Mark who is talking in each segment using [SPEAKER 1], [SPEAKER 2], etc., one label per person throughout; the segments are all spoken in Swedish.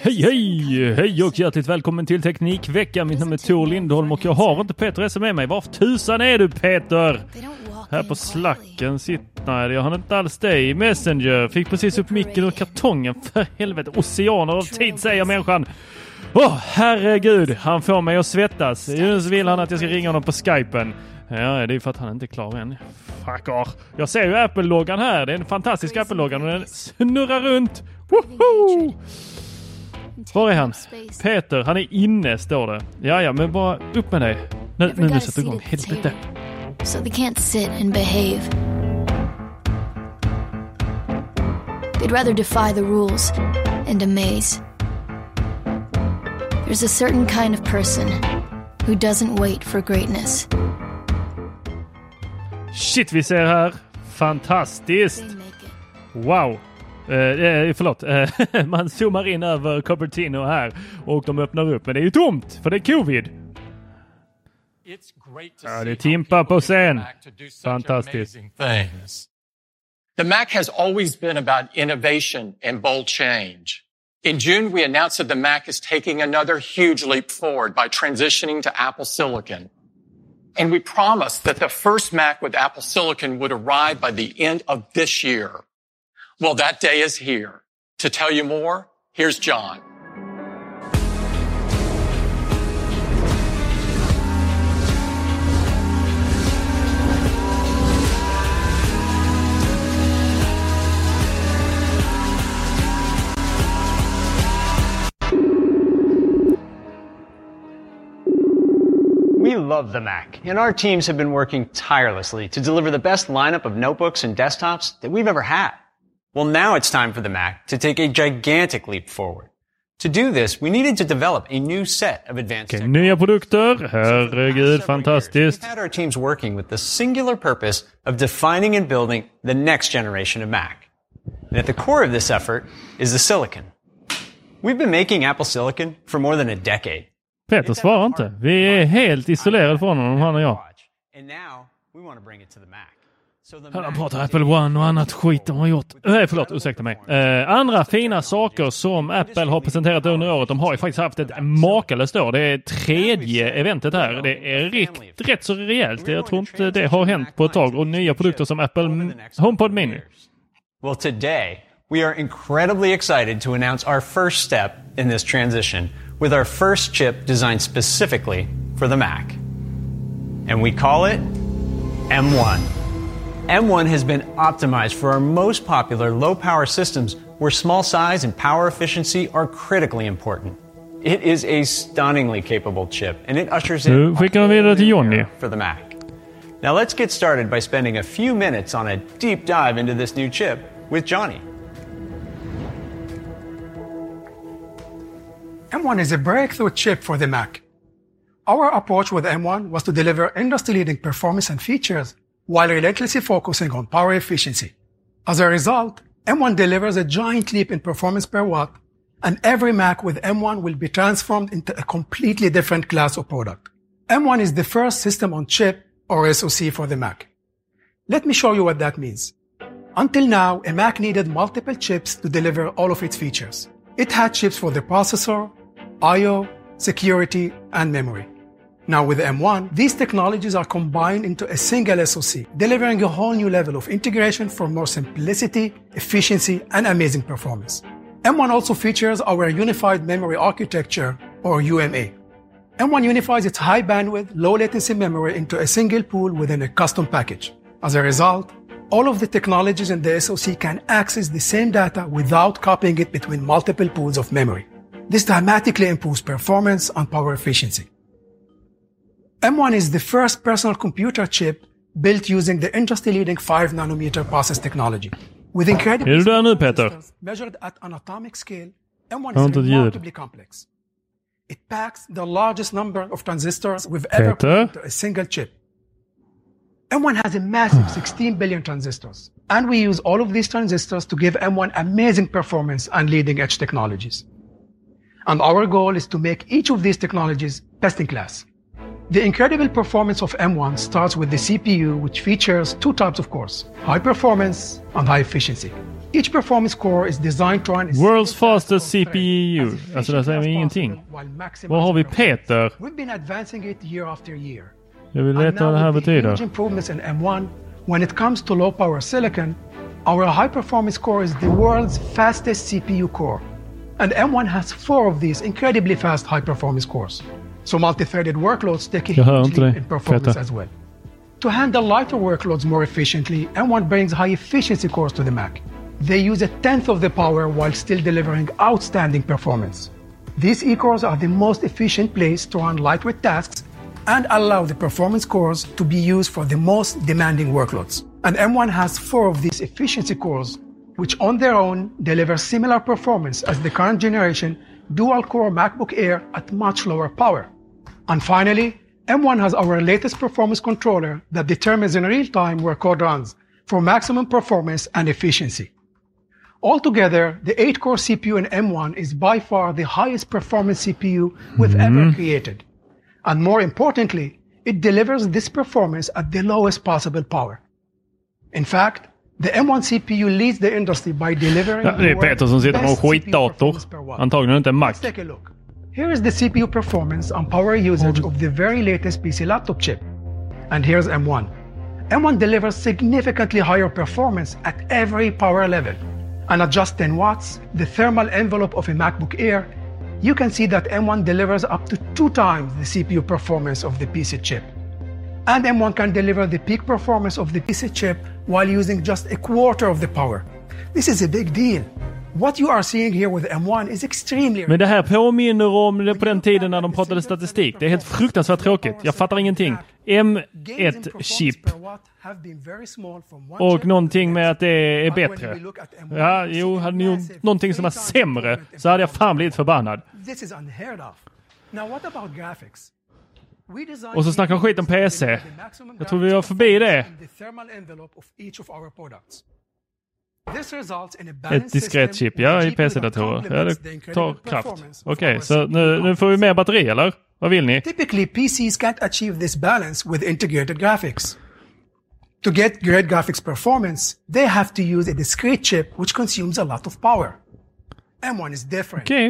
[SPEAKER 1] Hej hej! Hej och hjärtligt välkommen till Teknikveckan. Mitt namn är Tor Lindholm och jag har inte Peter Esse med mig. Var tusan är du Peter? Här på slacken sitter... Nej, jag har inte alls dig. Messenger. Fick precis upp micken ur kartongen. För helvete. Oceaner av tid säger människan. Åh, oh, herregud. Han får mig att svettas. Nu vill han att jag ska ringa honom på skypen. Ja, det är för att han inte är klar än. Fucker. Jag ser ju Apple-loggan här. Det är en fantastisk Apple-loggan och den snurrar runt. Woho! Var är han? Peter, han är inne står det. Ja, ja, men bara upp med dig. Nu, nu, nu sätter igång. Helvete.
[SPEAKER 2] So they can't sit and behave. They'd rather defy the rules and amaze. There's a certain kind of person who doesn't wait for greatness.
[SPEAKER 1] Shit, vi ser här. Fantastiskt.
[SPEAKER 2] They make it.
[SPEAKER 1] Wow. Eh, eh, förlåt, eh, man zoomar in över Cupertino här och de öppnar upp. Men det är ju tomt för det är covid. Ja, det är Timpa på scen. Fantastiskt.
[SPEAKER 3] The Mac has always been about innovation and bold change. In June, we announced that the Mac is taking another huge leap forward by transitioning to Apple Silicon. And we promised that the first Mac with Apple Silicon would arrive by the end of this year. Well, that day is here. To tell you more, here's John.
[SPEAKER 4] We love the Mac, and our teams have been working tirelessly to deliver the best lineup of notebooks and desktops that we've ever had. Well, now it's time for the Mac to take a gigantic leap forward. To do this, we needed to develop a new set of advanced
[SPEAKER 1] Okej, nya produkter. Herregud, fantastiskt.
[SPEAKER 4] We've had our teams working with the singular purpose of defining and building the next generation of Mac. And at the core of this effort is the silicon. We've been making Apple Silicon for more than a decade.
[SPEAKER 1] Peter svarar inte. Vi är helt isolerade från honom, han och jag.
[SPEAKER 4] And now we want to bring it to the Mac. The
[SPEAKER 1] Han pratar Apple One och annat skit de har gjort. Nej, förlåt, ursäkta mig. Eh, andra fina saker som Apple har presenterat under året. De har ju faktiskt haft ett makalöst år. Det är tredje eventet här. Det är rikt, rätt så rejält. Jag tror inte det har hänt på ett tag. Och nya produkter som Apple HomePod Mini.
[SPEAKER 4] Well, today we are incredibly excited to announce our first step in this transition with our first chip designed specifically for the Mac. And we call it M1. M1 has been optimized for our most popular low power systems where small size and power efficiency are critically important. It is a stunningly capable chip and it ushers in
[SPEAKER 1] Nu skickar vi vidare till Johnny.
[SPEAKER 4] for the Mac. Now let's get started by spending a few minutes on a deep dive into this new chip with Johnny.
[SPEAKER 5] M1 is a breakthrough chip for the Mac. Our approach with M1 was to deliver industry leading performance and features while relentlessly focusing on power efficiency. As a result, M1 delivers a giant leap in performance per watt, and every Mac with M1 will be transformed into a completely different class of product. M1 is the first system on chip or SoC for the Mac. Let me show you what that means. Until now, a Mac needed multiple chips to deliver all of its features. It had chips for the processor, I.O., security, and memory. Now with M1, these technologies are combined into a single SoC, delivering a whole new level of integration for more simplicity, efficiency, and amazing performance. M1 also features our Unified Memory Architecture, or UMA. M1 unifies its high bandwidth, low latency memory into a single pool within a custom package. As a result, all of the technologies in the SoC can access the same data without copying it between multiple pools of memory. This dramatically improves performance and power efficiency. M1 is the first personal computer chip built using the industry-leading 5 nanometer process technology. With incredible
[SPEAKER 1] Är du där nu, Peter?
[SPEAKER 5] measured at an atomic scale, M1
[SPEAKER 1] har
[SPEAKER 5] is remarkably complex. It packs the largest number of transistors we've ever put
[SPEAKER 1] Peter?
[SPEAKER 5] into a single chip. M1 has a massive 16 billion transistors, and we use all of these transistors to give M1 amazing performance and leading edge technologies. And our goal is to make each of these technologies best in class. The incredible performance of M1 starts with the CPU, which features two types of cores, high performance and high efficiency. Each performance core is designed to run
[SPEAKER 1] World's fastest CPU.
[SPEAKER 5] as
[SPEAKER 1] Alltså där säger ingenting.
[SPEAKER 5] possible while maximizing
[SPEAKER 1] Var har vi. Peter?
[SPEAKER 5] We've been advancing it year after year.
[SPEAKER 1] Jag vill veta vad det här
[SPEAKER 5] the huge
[SPEAKER 1] betyder.
[SPEAKER 5] improvements in M1, when it comes to low power silicon, our high performance core is the world's fastest CPU core. And M1 has four of these incredibly fast high performance cores. So multi-threaded workloads take a huge leap in performance as well. To handle lighter workloads more efficiently, M1 brings high efficiency cores to the Mac. They use a tenth of the power while still delivering outstanding performance. These E-cores are the most efficient place to run lightweight tasks and allow the performance cores to be used for the most demanding workloads. And M1 has four of these efficiency cores, which on their own deliver similar performance as the current generation dual-core MacBook Air at much lower power. And finally, M1 has our latest performance controller that determines in real time where code runs for maximum performance and efficiency. Altogether, the 8-core CPU in M1 is by far the highest performance CPU we've mm-hmm. ever created. And more importantly, it delivers this performance at the lowest possible power. In fact, the M1 CPU leads the industry by delivering
[SPEAKER 1] det är
[SPEAKER 5] the
[SPEAKER 1] Peter som sitter
[SPEAKER 5] best
[SPEAKER 1] skitdator.
[SPEAKER 5] performance per watt.
[SPEAKER 1] Antagligen inte en Mac.
[SPEAKER 5] Let's take a look. Here is the CPU performance and power usage of the very latest PC laptop chip. And here's M1. M1 delivers significantly higher performance at every power level. And at just 10 watts, the thermal envelope of a MacBook Air, you can see that M1 delivers up to two times the CPU performance of the PC chip. And M1 can deliver the peak performance of the PC chip while using just a quarter of the power. This is a big deal. What you are seeing here with M1 is extremely
[SPEAKER 1] Men det här påminner om det på den tiden när de pratade statistik. Det är helt fruktansvärt tråkigt. Jag fattar ingenting. M1-chip och någonting med att det är bättre. Ja, jo, hade ni gjort någonting som var sämre så hade jag fan blivit förbannad. Och så snackar de skit om PC. Jag tror vi var förbi det. Ett diskret chip, ja, i PC-datorer. Ja, det tar kraft. Okej,
[SPEAKER 5] of our
[SPEAKER 1] så nu, nu får vi mer batteri eller? Vad vill ni?
[SPEAKER 5] Typically, PCs can't achieve this balance with integrated graphics. To get great graphics performance, they have to use a discrete chip which consumes a lot of power. M1 is different.
[SPEAKER 1] Okej.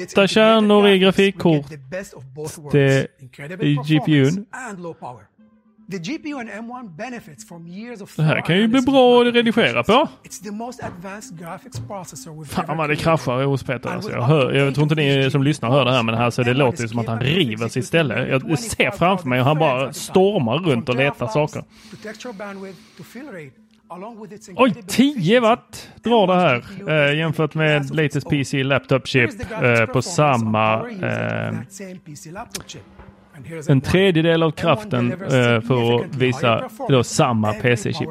[SPEAKER 5] Its
[SPEAKER 1] Åtta kärnor i
[SPEAKER 5] graphics, we get
[SPEAKER 1] grafikkort.
[SPEAKER 5] the best of both worlds.
[SPEAKER 1] Det-
[SPEAKER 5] Incredible
[SPEAKER 1] i
[SPEAKER 5] performance
[SPEAKER 1] GPUn. Det här kan ju bli bra att redigera på.
[SPEAKER 5] It's the most advanced graphics processor we've
[SPEAKER 1] Fan vad det kraschar hos Peter. Alltså, jag, hör, jag tror inte ni som lyssnar hör det här men alltså, det låter ju som att han river sitt ställe. Jag, jag ser framför mig hur han bara stormar runt och letar saker. Oj, 10 watt drar det här eh, jämfört med latest PC laptop chip eh, på samma... Eh, en tredjedel av kraften eh, för att visa då samma PC-chip.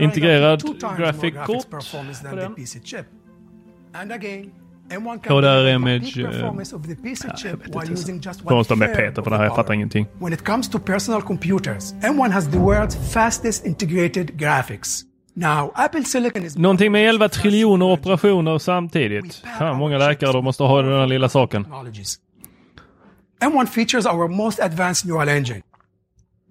[SPEAKER 1] Integrerad graphic kort på den.
[SPEAKER 5] And again, M1
[SPEAKER 1] Och där är
[SPEAKER 5] deliver
[SPEAKER 1] med,
[SPEAKER 5] complete
[SPEAKER 1] eh, ha med Peter för det här, jag fattar ingenting.
[SPEAKER 5] When it comes to personal computers, M1 has the world's fastest integrated graphics. Now, Apple Silicon is
[SPEAKER 1] Någonting med 11 triljoner operationer samtidigt. Fan, många läkare de måste ha den här lilla saken.
[SPEAKER 5] Technologies. M1 features our most advanced neural engine.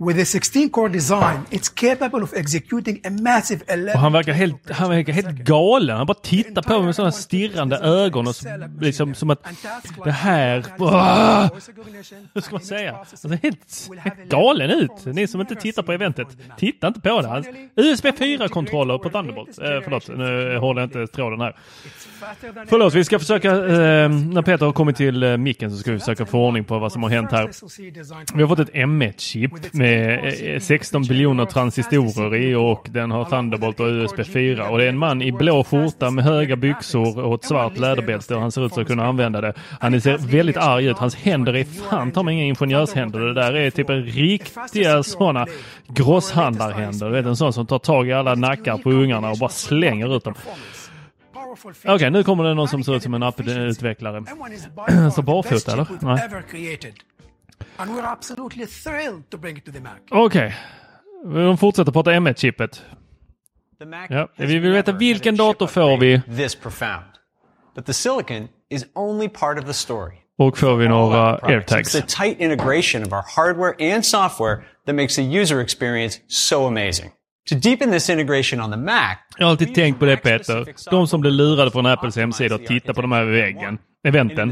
[SPEAKER 5] With a 16-core design, it's capable of executing a massive 11
[SPEAKER 1] Och han verkar helt, han verkar helt galen. Han bara tittar på mig med sådana stirrande ögon och liksom som att det här... Hur ska man säga? Alltså, helt, helt galen ut. Ni som inte tittar på eventet, titta inte på det. Han- USB 4-kontroller på Thunderbolt. Eh, förlåt, nu håller jag inte tråden här. Förlåt, vi ska försöka, eh, när Peter har kommit till eh, micken så ska vi försöka få ordning på vad som har hänt här. Vi har fått ett M1-chip med Eh, eh, med 16 biljoner transistorer i och den har Thunderbolt och USB 4. Och det är en man i blå skjorta med höga byxor och ett svart läderbälte och han ser ut att kunna använda det. Han ser väldigt arg ut. Hans händer är fan ta mig inga ingenjörshänder. Det där är typ en riktiga sådana grosshandlarhänder. Du vet en sån som tar tag i alla nackar på ungarna och bara slänger ut dem. Okej, nu kommer det någon som ser ut som en apputvecklare. Så barfota eller? Nej.
[SPEAKER 5] And we're absolutely thrilled to bring it to the Mac.
[SPEAKER 1] Okej. De fortsätter prata M1-chippet.
[SPEAKER 4] The Mac
[SPEAKER 1] Ja, vi vill veta vilken dator får vi
[SPEAKER 4] This profound. But the silicon is only part of the story.
[SPEAKER 1] och får vi några airtags.
[SPEAKER 4] It's the tight integration of our hardware and software that makes the user experience so amazing. To deepen this integration on the Mac,
[SPEAKER 1] Jag har alltid tänkt på det Peter. De som blir lurade från Apples hemsida och tittar på de här väggen. Eventen.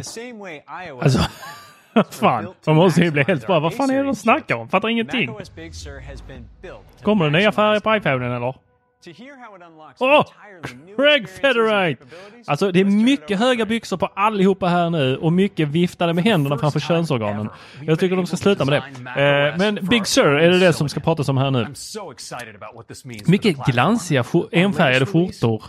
[SPEAKER 1] Alltså, fan. De måste ju bli helt bara, vad fan är det de snackar om? Fattar ingenting. Kommer det nya färger på iPhonen eller? Åh!
[SPEAKER 4] new
[SPEAKER 1] Craig Federite! Alltså det är mycket höga byxor på allihopa här nu och mycket viftade med händerna framför könsorganen. Jag tycker de ska sluta med det. Eh, men Big Sur, är det det som ska pratas om här nu? Mycket glansiga enfärgade skjortor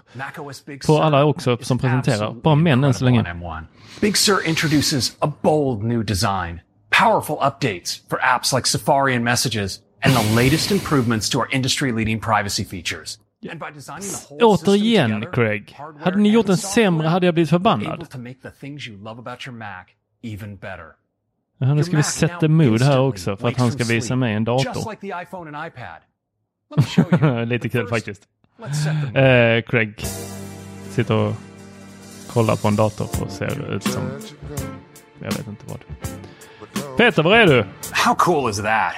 [SPEAKER 1] på alla också som presenterar. Bara män än så länge.
[SPEAKER 6] incredible on M1. Big Sur introduces a bold new design, powerful updates for apps like Safari and Messages, and the latest improvements to our industry-leading privacy features.
[SPEAKER 1] Återigen Craig. Hade ni gjort den sämre hade jag blivit förbannad. Ja, nu ska vi
[SPEAKER 6] now
[SPEAKER 1] mood här också för att han ska visa mig en dator. Lite kul faktiskt. Eh, Craig sitter och kollar på en dator och ser ut som... Jag vet inte vad. Peter, var är du?
[SPEAKER 6] How cool is that?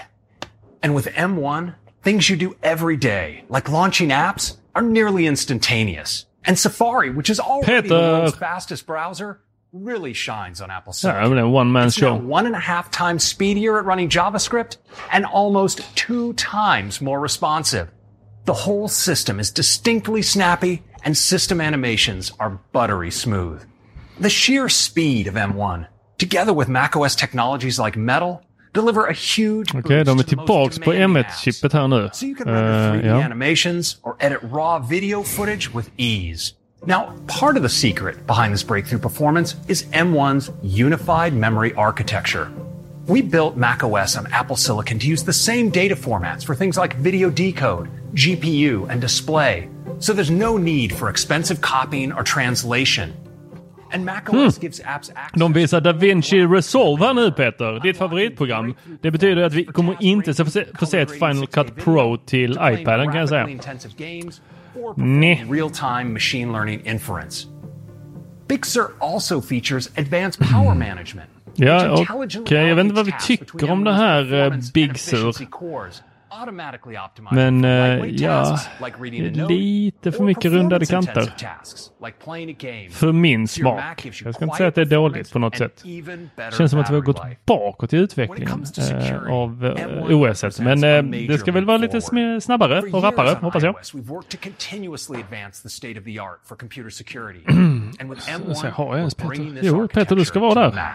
[SPEAKER 6] And with M1, things you do every day, like launching apps, are nearly instantaneous. And Safari, which is already the world's fastest browser, really shines on Apple Silicon.
[SPEAKER 1] men en one man
[SPEAKER 6] It's
[SPEAKER 1] show.
[SPEAKER 6] one and a half times speedier at running JavaScript and almost two times more responsive. The whole system is distinctly snappy and system animations are buttery smooth. The sheer speed of M1, together with macOS technologies like Metal, a
[SPEAKER 1] Okej,
[SPEAKER 6] okay,
[SPEAKER 1] de är
[SPEAKER 6] to the most
[SPEAKER 1] tillbaks på
[SPEAKER 6] demanding
[SPEAKER 1] M1-chippet här nu.
[SPEAKER 6] So you can render
[SPEAKER 1] eh,
[SPEAKER 6] 3D
[SPEAKER 1] ja.
[SPEAKER 6] animations or edit raw video footage with ease. Now, part of the secret behind this breakthrough performance is M1's unified memory architecture. We built macOS on Apple Silicon to use the same data formats for things like video decode, GPU, and display. So there's no need for expensive copying or translation. Access
[SPEAKER 1] De visar DaVinci Resolve här nu Peter, ditt favoritprogram. Det betyder att vi kommer inte få se, få se ett Final Cut Pro till iPaden kan jag säga. Nej.
[SPEAKER 6] Big Sur also features advanced power management.
[SPEAKER 1] Ja, okej.
[SPEAKER 6] intelligently
[SPEAKER 1] Jag vet inte vad vi tycker om det här,
[SPEAKER 6] M1's
[SPEAKER 1] eh, Big Sur. Men
[SPEAKER 6] lightweight
[SPEAKER 1] ja, lite för mycket rundade kanter. För min smak. Jag ska inte säga att det är dåligt på något sätt.
[SPEAKER 6] better
[SPEAKER 1] Känns som att vi har gått bakåt i utvecklingen
[SPEAKER 6] to
[SPEAKER 1] eh, av eh,
[SPEAKER 6] M1
[SPEAKER 1] OS. Men det ska väl vara lite snabbare och rappare, hoppas jag.
[SPEAKER 6] iOS, we've worked to continuously advance the state of the art for computer security. And with M1,
[SPEAKER 1] Så har jag ens Peter. Jo, Peter du ska vara där.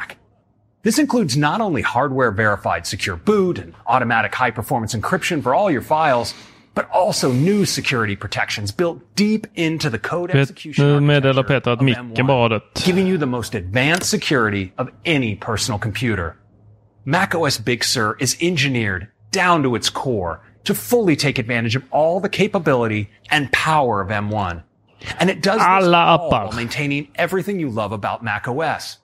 [SPEAKER 6] This includes not only hardware verified secure boot and automatic high performance encryption for all your files, but also new security protections built deep into the code execution
[SPEAKER 1] nu meddelar Peter att
[SPEAKER 6] of
[SPEAKER 1] micken bara
[SPEAKER 6] M1,
[SPEAKER 1] dött.
[SPEAKER 6] giving you the most advanced security of any personal computer. macOS Big Sur is engineered down to its core to fully take advantage of all the capability and power of M1. And it does this
[SPEAKER 1] Alla
[SPEAKER 6] all
[SPEAKER 1] appar.
[SPEAKER 6] while maintaining everything you love about macOS.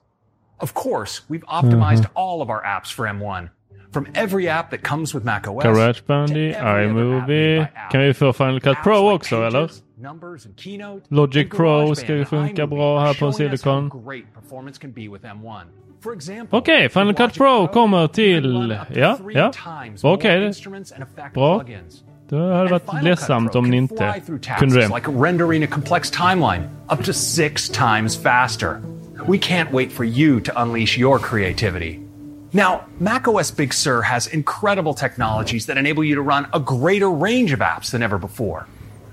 [SPEAKER 6] Of course, we've optimized
[SPEAKER 1] Mhm.
[SPEAKER 6] all of our apps for M1. From every app that comes with macOS.
[SPEAKER 1] GarageBand, iMovie. Kan vi få Final Cut Pro också eller?
[SPEAKER 6] Numbers and Keynote.
[SPEAKER 1] Logic Pro ska ju funka bra här på Silicon.
[SPEAKER 6] great performance can be with M1. For example,
[SPEAKER 1] Okej, Final Cut Pro kommer till... Ja, ja. Okej,
[SPEAKER 6] effect
[SPEAKER 1] bra. Det hade varit ledsamt om ni inte kunde det.
[SPEAKER 6] We can't wait for you to unleash your creativity. Now, macOS Big Sur has incredible technologies that enable you to run a greater range of apps than ever before.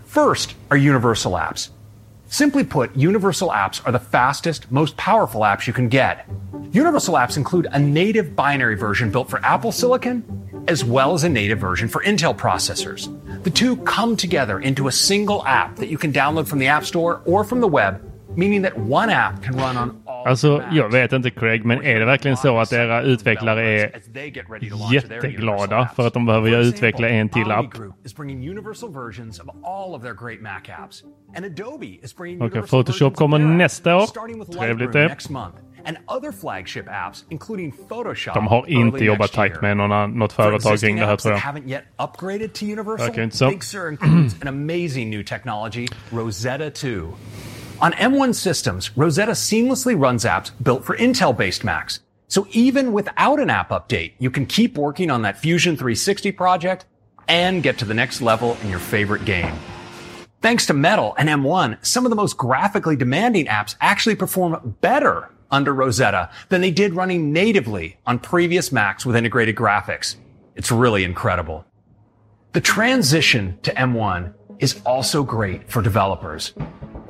[SPEAKER 6] First are universal apps. Simply put, universal apps are the fastest, most powerful apps you can get. Universal apps include a native binary version built for Apple Silicon, as well as a native version for Intel processors. The two come together into a single app that you can download from the App Store or from the web, meaning that one app can run on
[SPEAKER 1] Alltså, jag vet inte Craig, men är det verkligen så att era utvecklare är jätteglada för att de behöver utveckla en till app? Okej,
[SPEAKER 6] universal
[SPEAKER 1] Photoshop kommer nästa år. Trevligt det. De har inte jobbat tajt med någon, något företag kring det här tror jag. Verkar inte så.
[SPEAKER 6] Big Sur includes an amazing new technology, Rosetta 2. On M1 systems, Rosetta seamlessly runs apps built for Intel-based Macs. So even without an app update, you can keep working on that Fusion 360 project and get to the next level in your favorite game. Thanks to Metal and M1, some of the most graphically demanding apps actually perform better under Rosetta than they did running natively on previous Macs with integrated graphics. It's really incredible. The transition to M1 is also great for developers.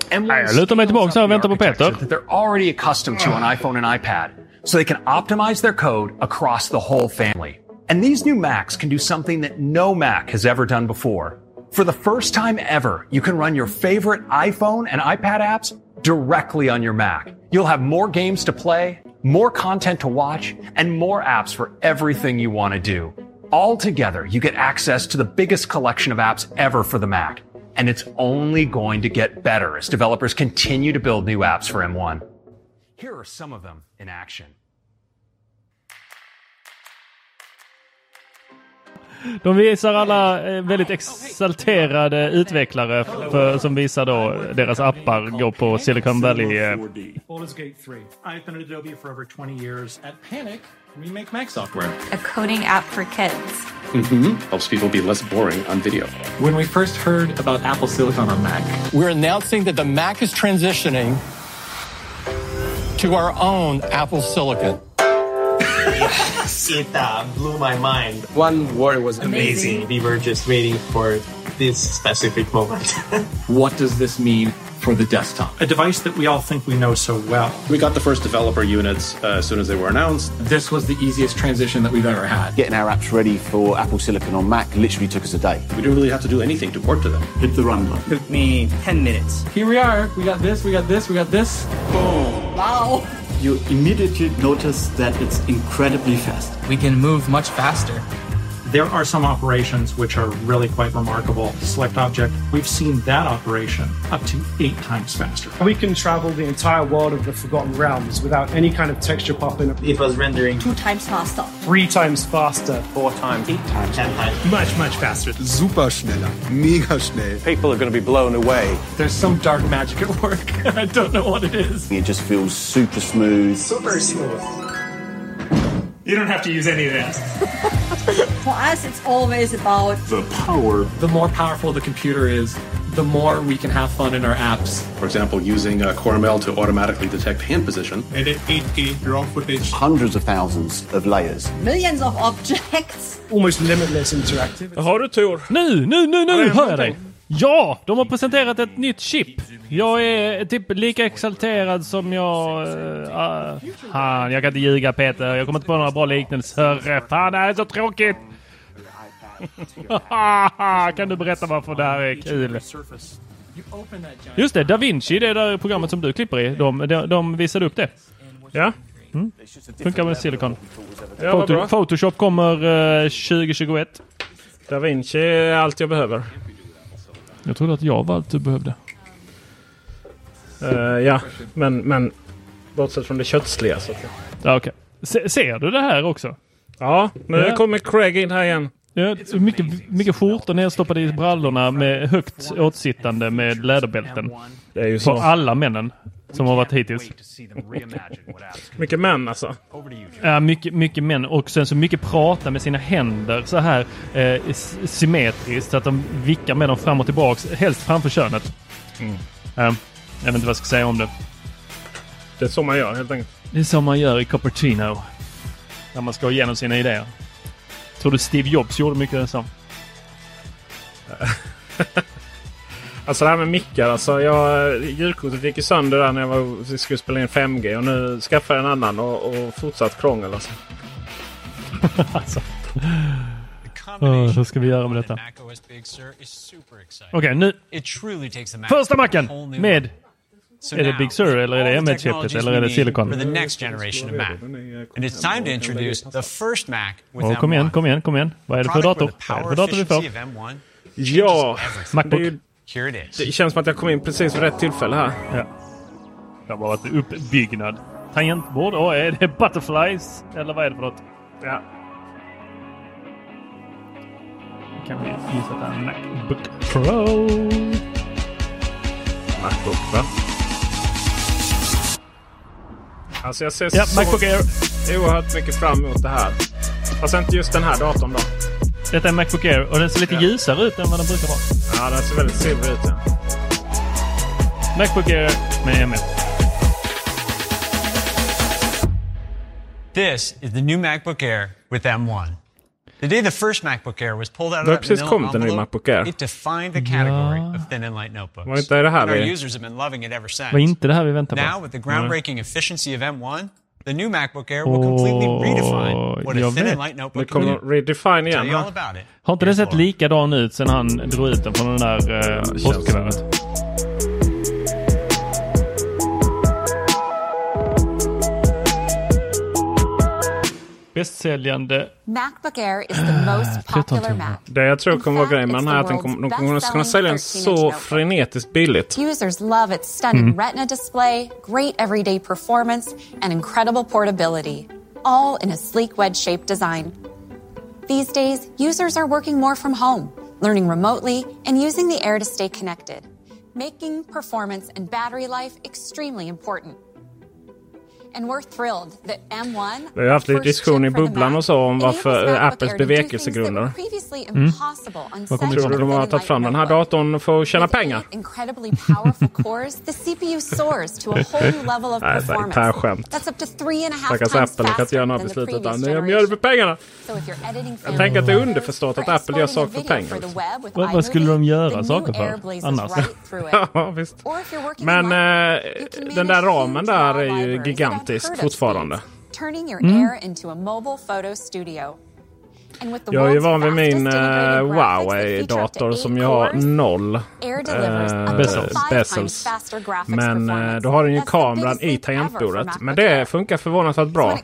[SPEAKER 6] M1
[SPEAKER 1] Nej, jag lutar mig tillbaka här och väntar på Peter.
[SPEAKER 6] that they're already accustomed to on iPhone and iPad, so they can optimize their code across the whole family. And these new Macs can do something that no Mac has ever done before. For the first time ever, you can run your favorite iPhone and iPad apps directly on your Mac. You'll have more games to play, more content to watch, and more apps for everything you want to do. All together, you get access to the biggest collection of apps ever for the Mac. And it's only going to get better as developers continue to build new apps for M1. Here are some of them in action.
[SPEAKER 1] De visar alla eh, väldigt exalterade utvecklare för, som visar då deras appar går på Silicon Valley.
[SPEAKER 7] Baldur's Gate 3. I've been at Adobe for over 20 years. At Panic, we make Mac software.
[SPEAKER 8] A coding app for kids.
[SPEAKER 9] Mm-hmm. Helps people be less boring on video.
[SPEAKER 7] When we first heard about Apple Silicon on Mac,
[SPEAKER 10] We're announcing that the Mac is transitioning to our own Apple Silicon.
[SPEAKER 11] it uh, blew my mind. One word was amazing. We were just waiting for this specific moment.
[SPEAKER 7] what does this mean for the desktop? A device that we all think we know so well.
[SPEAKER 9] We got the first developer units uh, as soon as they were announced.
[SPEAKER 7] This was the easiest transition that we've ever had.
[SPEAKER 12] Getting our apps ready for Apple Silicon on Mac literally took us a day.
[SPEAKER 9] We didn't really have to do anything to port to them.
[SPEAKER 12] Hit the run button.
[SPEAKER 11] Took me 10 minutes.
[SPEAKER 7] Here we are. We got this, we got this, we got this. Boom.
[SPEAKER 11] Wow.
[SPEAKER 13] You immediately notice that it's incredibly fast.
[SPEAKER 14] We can move much faster.
[SPEAKER 7] There are some operations which are really quite remarkable. Select object, we've seen that operation up to eight times faster.
[SPEAKER 15] We can travel the entire world of the Forgotten Realms without any kind of texture popping. Up.
[SPEAKER 11] It was rendering
[SPEAKER 16] two times faster,
[SPEAKER 15] three times faster,
[SPEAKER 11] four times, eight times, ten times.
[SPEAKER 15] Much, much faster.
[SPEAKER 17] Super schneller. Mega schnell.
[SPEAKER 12] People are going to be blown away.
[SPEAKER 7] There's some dark magic at work. I don't know what it is.
[SPEAKER 12] It just feels super smooth.
[SPEAKER 11] Super smooth.
[SPEAKER 7] You don't have to use any of that.
[SPEAKER 16] For us, it's always about
[SPEAKER 7] the power. The more powerful the computer is, the more we can have fun in our apps.
[SPEAKER 9] For example, using uh, CoreML to automatically detect hand position.
[SPEAKER 7] Edit 8K raw footage.
[SPEAKER 12] Hundreds of thousands of layers.
[SPEAKER 16] millions of objects.
[SPEAKER 15] Almost limitless interactivity.
[SPEAKER 1] Har du tur? Nu, nu, nu, nu hör jag dig! Ja, de har presenterat ett nytt chip. Jag är typ lika exalterad som jag... Uh, fan, jag kan inte ljuga Peter. Jag kommer inte på några bra liknelser. Fan, det här är så tråkigt! kan du berätta varför det här är kul? Just det, Da Vinci, det där programmet som du klipper i. De, de, de visade upp det.
[SPEAKER 18] Ja.
[SPEAKER 1] Mm. Funkar med Silicon.
[SPEAKER 18] Ja.
[SPEAKER 1] Photoshop kommer uh, 2021.
[SPEAKER 18] Da Vinci är allt jag behöver.
[SPEAKER 1] Jag trodde att jag var allt du behövde.
[SPEAKER 19] Eh, ja, men, men bortsett från det köttsliga. Så att,
[SPEAKER 1] Ja, okej. Se, ser du det här också?
[SPEAKER 19] ja, nu
[SPEAKER 1] Ja.
[SPEAKER 19] kommer Craig in här igen.
[SPEAKER 1] Ja, mycket, mycket skjortor nedstoppade i brallorna med högt åtsittande med läderbälten.
[SPEAKER 19] Det är ju
[SPEAKER 1] På
[SPEAKER 19] så.
[SPEAKER 1] alla männen som har varit hittills.
[SPEAKER 19] Mycket män alltså.
[SPEAKER 1] Ja, mycket, mycket män och sen så mycket prata med sina händer så här eh, symmetriskt så att de vickar med dem fram och tillbaks, helst framför könet.
[SPEAKER 19] Mm.
[SPEAKER 1] Ja, jag vet inte vad jag ska säga om det.
[SPEAKER 19] Det är så man gör helt enkelt.
[SPEAKER 1] Det är som man gör i Cupertino. När man ska gå igenom sina idéer. Tror du Steve Jobs gjorde mycket så?
[SPEAKER 19] Alltså det här med mickar. Alltså jag, ljudkortet gick ju sönder där när jag var, skulle spela in 5G. Och nu skaffade jag en annan och, och fortsatt krångel alltså.
[SPEAKER 1] alltså. Oh, hur ska vi göra med detta? Okej, nu. Första macken med... Är det Big Sur eller är det M1-chippet eller är det Silicon?
[SPEAKER 4] For the next generation of Mac. And it's time to introduce the first Mac with
[SPEAKER 1] Oh, kom igen,
[SPEAKER 4] M1.
[SPEAKER 1] kom igen, kom igen. Vad är det för dator? Vad är det för dator vi får?
[SPEAKER 4] efficiency of M1
[SPEAKER 19] Ja,
[SPEAKER 1] Macbook.
[SPEAKER 4] Here it is.
[SPEAKER 19] det känns som att jag kom in precis vid rätt tillfälle här.
[SPEAKER 1] Ja. Det har varit uppbyggnad. Tangentbord? Åh, är det butterflies? Eller vad är det för något?
[SPEAKER 19] Ja.
[SPEAKER 1] Kan vi gissa att det är Macbook Pro?
[SPEAKER 19] Macbook va? Alltså jag ser
[SPEAKER 1] Ja,
[SPEAKER 19] så
[SPEAKER 1] Macbook Air.
[SPEAKER 19] oerhört mycket fram emot det här. Fast inte just den här datorn då.
[SPEAKER 1] Detta är en Macbook Air och den ser lite
[SPEAKER 19] Ja.
[SPEAKER 1] ljusare ut än vad den brukar vara.
[SPEAKER 19] Ja, den ser väldigt silvrig ut. Ja.
[SPEAKER 1] Macbook Air med M1.
[SPEAKER 4] This is the new MacBook Air with M1. The day the first MacBook Air was pulled out of that
[SPEAKER 19] ny
[SPEAKER 4] envelope,
[SPEAKER 19] Macbook Air.
[SPEAKER 4] it defined the category of thin and light notebooks.
[SPEAKER 19] Var inte det här
[SPEAKER 4] and our
[SPEAKER 19] vi-
[SPEAKER 4] users have been loving it ever since.
[SPEAKER 1] Var inte det här vi väntade på?
[SPEAKER 4] Now with the groundbreaking efficiency of M1, the new MacBook Air will completely redefine what a thin and light
[SPEAKER 19] Det
[SPEAKER 4] notebook can
[SPEAKER 19] kommer redefine
[SPEAKER 4] Tell
[SPEAKER 19] igen
[SPEAKER 4] you all about it.
[SPEAKER 1] Har inte den sett likadan ut sen han drog ut den från den där eh,
[SPEAKER 19] känns
[SPEAKER 1] postkuvertet? Bästsäljande
[SPEAKER 20] MacBook Air is the most popular Mac.
[SPEAKER 19] Det jag tror kommer vara grejen med den här är att den
[SPEAKER 20] the
[SPEAKER 19] kommer, de kommer kunna sälja den
[SPEAKER 20] best-selling
[SPEAKER 19] så
[SPEAKER 20] 13-inch
[SPEAKER 19] frenetiskt billigt.
[SPEAKER 20] Users love its stunning
[SPEAKER 19] Mm.
[SPEAKER 20] retina display, great everyday performance, and incredible portability, all in a sleek wedge-shaped design. These days, users are working more from home, learning remotely, and using the Air to stay connected, making performance and battery life extremely important.
[SPEAKER 19] Vi har haft lite
[SPEAKER 20] first
[SPEAKER 19] diskussion i bubblan och så om varför Apples bevekelsegrunder. Mm. Vad tror du de har tagit fram den här datorn för att tjäna pengar?
[SPEAKER 20] incredibly powerful cores, the CPU soars to a whole new level of
[SPEAKER 19] Nej, det är
[SPEAKER 20] performance.
[SPEAKER 19] skämt.
[SPEAKER 20] That's up to three and a half
[SPEAKER 19] Stackars
[SPEAKER 20] times
[SPEAKER 19] Apple, kan inte göra
[SPEAKER 20] faster
[SPEAKER 19] några
[SPEAKER 20] than the
[SPEAKER 19] beslut
[SPEAKER 20] previous
[SPEAKER 19] utan de
[SPEAKER 20] generation.
[SPEAKER 19] gör det för pengarna.
[SPEAKER 20] So if you're editing
[SPEAKER 19] Jag tänker att det är underförstått att Apple gör saker för
[SPEAKER 20] video
[SPEAKER 19] pengar.
[SPEAKER 20] for the web with
[SPEAKER 1] Vad, vad skulle de göra saker för annars?
[SPEAKER 20] right through it.
[SPEAKER 19] ja, visst.
[SPEAKER 20] Or if you're working
[SPEAKER 19] Men eh, den där ramen där är ju gigantisk fortfarande.
[SPEAKER 20] turning your
[SPEAKER 19] Mm. Jag är ju van vid min
[SPEAKER 20] integrated
[SPEAKER 19] eh, Huawei-dator
[SPEAKER 20] eight
[SPEAKER 19] som ju har noll eh,
[SPEAKER 20] five
[SPEAKER 19] bezels. Men eh,
[SPEAKER 20] performance.
[SPEAKER 19] då har den ju kameran i tangentbordet. Men det funkar förvånansvärt bra.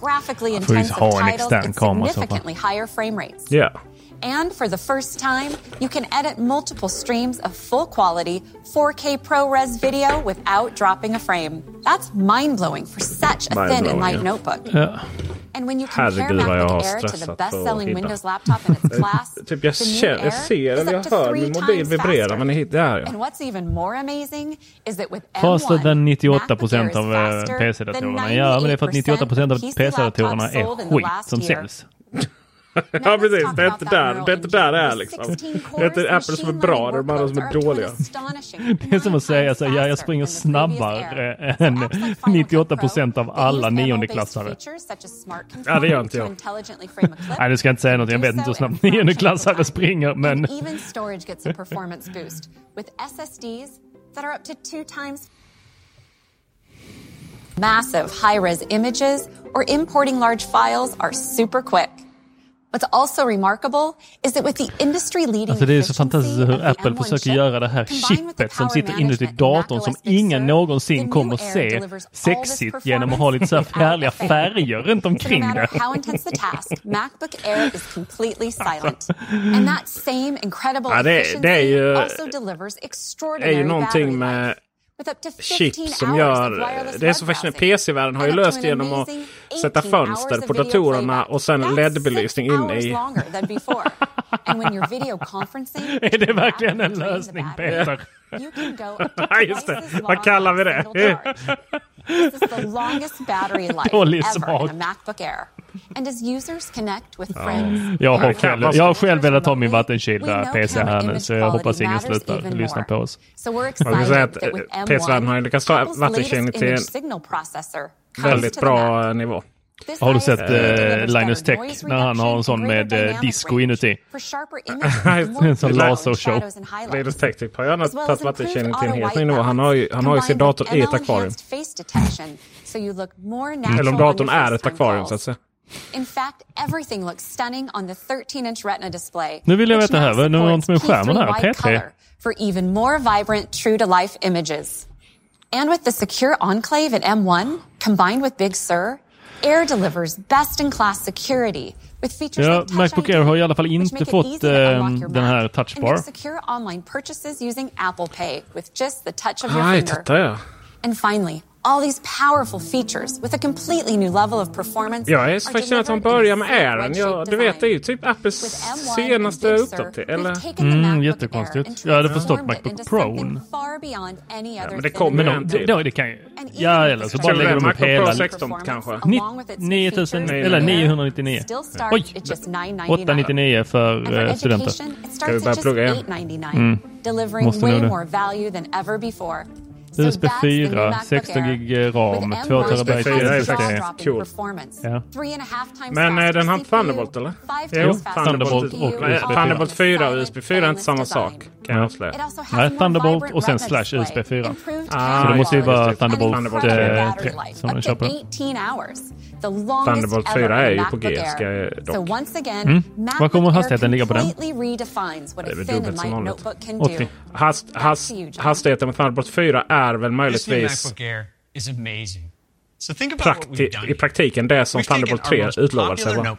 [SPEAKER 20] graphically
[SPEAKER 19] får ju ha en extern kamera i så
[SPEAKER 20] And for the first time, you can edit multiple streams of full quality 4K ProRes video without dropping a frame. That's mind blowing for such a thin and light notebook.
[SPEAKER 1] Ja.
[SPEAKER 20] And when you compare
[SPEAKER 19] Herregud
[SPEAKER 20] MacBook Air to the
[SPEAKER 19] stressat
[SPEAKER 20] best
[SPEAKER 19] för att
[SPEAKER 20] selling
[SPEAKER 19] hitta.
[SPEAKER 20] Windows laptop in its class,
[SPEAKER 19] Typ jag,
[SPEAKER 20] the new
[SPEAKER 19] känner,
[SPEAKER 20] Air
[SPEAKER 19] jag ser
[SPEAKER 20] is
[SPEAKER 19] eller jag
[SPEAKER 20] up to
[SPEAKER 19] hör
[SPEAKER 20] three
[SPEAKER 19] min mobil
[SPEAKER 20] times
[SPEAKER 19] vibrera
[SPEAKER 20] faster.
[SPEAKER 19] men det är där ja.
[SPEAKER 20] And what's even more amazing is that with
[SPEAKER 1] Faster
[SPEAKER 20] M1,
[SPEAKER 1] än 98
[SPEAKER 20] MacBook Air
[SPEAKER 1] procent av eh,
[SPEAKER 20] faster
[SPEAKER 1] PC-datorerna.
[SPEAKER 20] than
[SPEAKER 1] Ja, men det är för att 98 procent av
[SPEAKER 20] 98%
[SPEAKER 1] PC-datorerna är
[SPEAKER 20] in the
[SPEAKER 1] skit
[SPEAKER 20] last
[SPEAKER 1] som
[SPEAKER 20] year.
[SPEAKER 1] säljs.
[SPEAKER 19] Ja precis, det är inte där det inte där det är liksom. Det är inte Apple som är bra, det är de andra som är dåliga.
[SPEAKER 1] Det är som att säga så här, ja, jag springer snabbare än 98 procent av alla niondeklassare.
[SPEAKER 19] Ja, det gör inte jag.
[SPEAKER 1] Nej, du ska inte säga något. Jag vet inte hur snabbt niondeklassare springer, men...
[SPEAKER 20] Massive high res images or importing large files are super quick. What's also remarkable is that with the industry leading
[SPEAKER 1] Alltså det är så fantastiskt hur Apple försöker göra det här chippet som sitter inuti datorn som ingen någonsin kommer se sexigt genom att ha lite så här härliga färger runt omkring det.
[SPEAKER 20] incredible
[SPEAKER 19] Ja, det- det är ju- Det är ju någonting med
[SPEAKER 20] With up to 15
[SPEAKER 19] chips som gör... Det är så fascinerande. PC-världen har ju löst det genom att sätta
[SPEAKER 20] 18
[SPEAKER 19] fönster på datorerna och sen LED-belysning
[SPEAKER 20] six
[SPEAKER 19] in
[SPEAKER 20] hours
[SPEAKER 19] i.
[SPEAKER 1] Är det verkligen en lösning Peter?
[SPEAKER 19] just det. Vad kallar vi det?
[SPEAKER 20] This is the longest battery life
[SPEAKER 1] Dålig
[SPEAKER 20] ever
[SPEAKER 1] smak.
[SPEAKER 20] in a Macbook Air. And as users connect with
[SPEAKER 1] Ja.
[SPEAKER 20] friends,
[SPEAKER 1] Jag har
[SPEAKER 19] Ja,
[SPEAKER 1] själv, jag har själv velat ha min vattenkylda PC här nu så jag hoppas ingen slutar lyssna på oss.
[SPEAKER 20] So we're
[SPEAKER 19] Man kan säga
[SPEAKER 20] excited
[SPEAKER 19] att
[SPEAKER 20] that with
[SPEAKER 19] PC-världen har ju
[SPEAKER 20] M1,
[SPEAKER 19] lyckats ta
[SPEAKER 20] Apple's
[SPEAKER 19] vattenkylning
[SPEAKER 20] latest
[SPEAKER 19] till
[SPEAKER 20] image
[SPEAKER 19] en
[SPEAKER 20] signal processor comes
[SPEAKER 19] väldigt bra nivå.
[SPEAKER 1] Har du sett
[SPEAKER 20] delivers
[SPEAKER 1] Linus Tech när han har en sån med
[SPEAKER 20] dynamic
[SPEAKER 1] disco inuti? En sån lasershow.
[SPEAKER 19] Linus Tech Tip har
[SPEAKER 20] well
[SPEAKER 19] tagit
[SPEAKER 20] as
[SPEAKER 19] vattenkylning
[SPEAKER 20] improved
[SPEAKER 19] till en helt ny nivå. Han har ju, han har ju sin dator i ett akvarium. Eller om datorn är ett akvarium så att säga.
[SPEAKER 20] In fact, everything looks stunning on the 13-inch Retina display.
[SPEAKER 1] Nu vill jag veta här, vad är det något med skärmen här?
[SPEAKER 20] P3 white
[SPEAKER 1] P3?
[SPEAKER 20] color For even more vibrant, true-to-life images. And with the secure enclave at M1, combined with Big Sur, Air delivers best-in-class security with features
[SPEAKER 1] Ja,
[SPEAKER 20] like Touch
[SPEAKER 1] Macbook
[SPEAKER 20] ID,
[SPEAKER 1] Air har i alla fall
[SPEAKER 20] which
[SPEAKER 1] inte fått
[SPEAKER 20] easy to unlock
[SPEAKER 1] eh,
[SPEAKER 20] your
[SPEAKER 1] den
[SPEAKER 20] Mac
[SPEAKER 1] här
[SPEAKER 20] and
[SPEAKER 1] touchbar.
[SPEAKER 20] make secure online purchases using Apple Pay with just the touch of your finger.
[SPEAKER 19] titta ja.
[SPEAKER 20] And finally, all these powerful features with a completely new level of performance.
[SPEAKER 19] Jag är så fascinerad att han börjar med Airen. Ja, du vet, det är ju typ Apples
[SPEAKER 20] With M1
[SPEAKER 19] senaste uppdatering. Eller?
[SPEAKER 1] Mm, jättekonstigt. Jag hade förstått Macbook Pro.
[SPEAKER 20] other
[SPEAKER 19] men det kommer
[SPEAKER 1] Men
[SPEAKER 19] en
[SPEAKER 1] de,
[SPEAKER 19] till.
[SPEAKER 1] då, det kan ju... Ja, eller så bara lägger
[SPEAKER 19] det?
[SPEAKER 1] de upp
[SPEAKER 19] Macbook
[SPEAKER 1] hela...
[SPEAKER 19] Pro 16 kanske?
[SPEAKER 1] Ni-
[SPEAKER 20] along with its
[SPEAKER 1] 9000
[SPEAKER 20] features,
[SPEAKER 1] eller
[SPEAKER 20] Air
[SPEAKER 1] 999.
[SPEAKER 20] still start
[SPEAKER 1] Oj!
[SPEAKER 20] at just $999.
[SPEAKER 1] 899
[SPEAKER 20] And
[SPEAKER 1] för
[SPEAKER 20] for
[SPEAKER 1] eh, studenter.
[SPEAKER 19] Ska vi börja plugga igen?
[SPEAKER 20] $899,
[SPEAKER 1] Mm. Måste nog det. USB
[SPEAKER 20] that's the new
[SPEAKER 1] 4,
[SPEAKER 20] MacBook
[SPEAKER 1] 16
[SPEAKER 20] Air.
[SPEAKER 1] gig ram,
[SPEAKER 20] With
[SPEAKER 1] 2
[SPEAKER 20] M1
[SPEAKER 1] terabyte
[SPEAKER 19] USB 4 är
[SPEAKER 1] SSD.
[SPEAKER 19] cool.
[SPEAKER 1] Ja.
[SPEAKER 19] Men eh,
[SPEAKER 20] faster
[SPEAKER 19] den har
[SPEAKER 20] CPU,
[SPEAKER 19] Thunderbolt eller? Jo,
[SPEAKER 1] Thunderbolt och USB 4.
[SPEAKER 19] Thunderbolt 4 och USB 4 är inte samma sak kan jag avslöja.
[SPEAKER 1] Nej, Thunderbolt och sen slash USB 4.
[SPEAKER 20] improved
[SPEAKER 19] Ah,
[SPEAKER 1] Så det måste ju vara Thunderbolt eh,
[SPEAKER 20] battery
[SPEAKER 1] 3
[SPEAKER 20] life,
[SPEAKER 1] som
[SPEAKER 20] up
[SPEAKER 1] de
[SPEAKER 20] to
[SPEAKER 1] köper.
[SPEAKER 20] 18 hours. The longest
[SPEAKER 19] Thunderbolt
[SPEAKER 20] ever
[SPEAKER 19] 4 är ju på G, ska jag dock.
[SPEAKER 1] Mm. Vad kommer hastigheten ligga på den?
[SPEAKER 20] completely redefines what
[SPEAKER 19] Det är väl dubbelt som vanligt.
[SPEAKER 20] notebook can
[SPEAKER 1] 80.
[SPEAKER 20] do.
[SPEAKER 19] Hast, hast, hastigheten med Thunderbolt 4 är väl
[SPEAKER 4] This new
[SPEAKER 19] möjligtvis
[SPEAKER 4] MacBook
[SPEAKER 19] prakti- i praktiken det som Thunderbolt
[SPEAKER 4] our
[SPEAKER 19] 3
[SPEAKER 4] most
[SPEAKER 19] utlovar sig vara.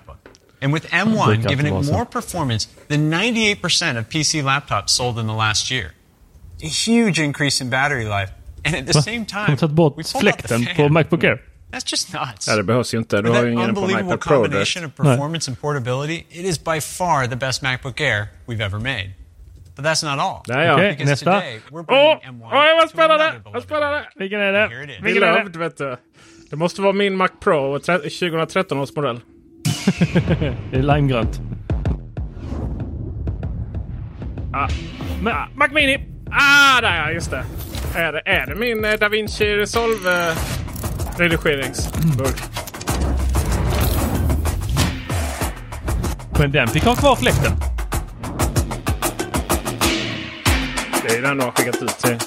[SPEAKER 4] and with M1
[SPEAKER 1] Brukar
[SPEAKER 4] giving it more performance than 98% of PC laptops sold in the last year. A huge increase in battery life, and at the same
[SPEAKER 1] De
[SPEAKER 4] time,
[SPEAKER 1] har tagit bort fläkten på. Macbook Air.
[SPEAKER 4] That's just nuts.
[SPEAKER 19] Ja, det behövs ju inte. Du har ju ingen på iPad Pro
[SPEAKER 4] of performance and portability, it is by far the best MacBook Air we've ever made. But that's not all.
[SPEAKER 19] Där ja.
[SPEAKER 1] Okej,
[SPEAKER 4] Because
[SPEAKER 1] nästa.
[SPEAKER 4] today we're
[SPEAKER 19] Åh,
[SPEAKER 4] bringing
[SPEAKER 19] oh,
[SPEAKER 4] M1
[SPEAKER 19] oh, vad
[SPEAKER 4] to
[SPEAKER 19] spännande!
[SPEAKER 4] another
[SPEAKER 19] Vad
[SPEAKER 4] beloved
[SPEAKER 19] spännande!
[SPEAKER 1] Vilken är det?
[SPEAKER 4] Here it is.
[SPEAKER 1] Vilken är det?
[SPEAKER 19] Beloved, vet du. Det måste vara min Mac Pro, tre- 2013 års modell.
[SPEAKER 1] Det är limegrönt.
[SPEAKER 19] Ah, men, Mac Mini! Ah, där ja, just det. Är det, är det min eh, DaVinci Resolve eh, redigeringsburk?
[SPEAKER 1] Men den fick ha kvar fläkten.
[SPEAKER 19] Det är den du har skickat ut till.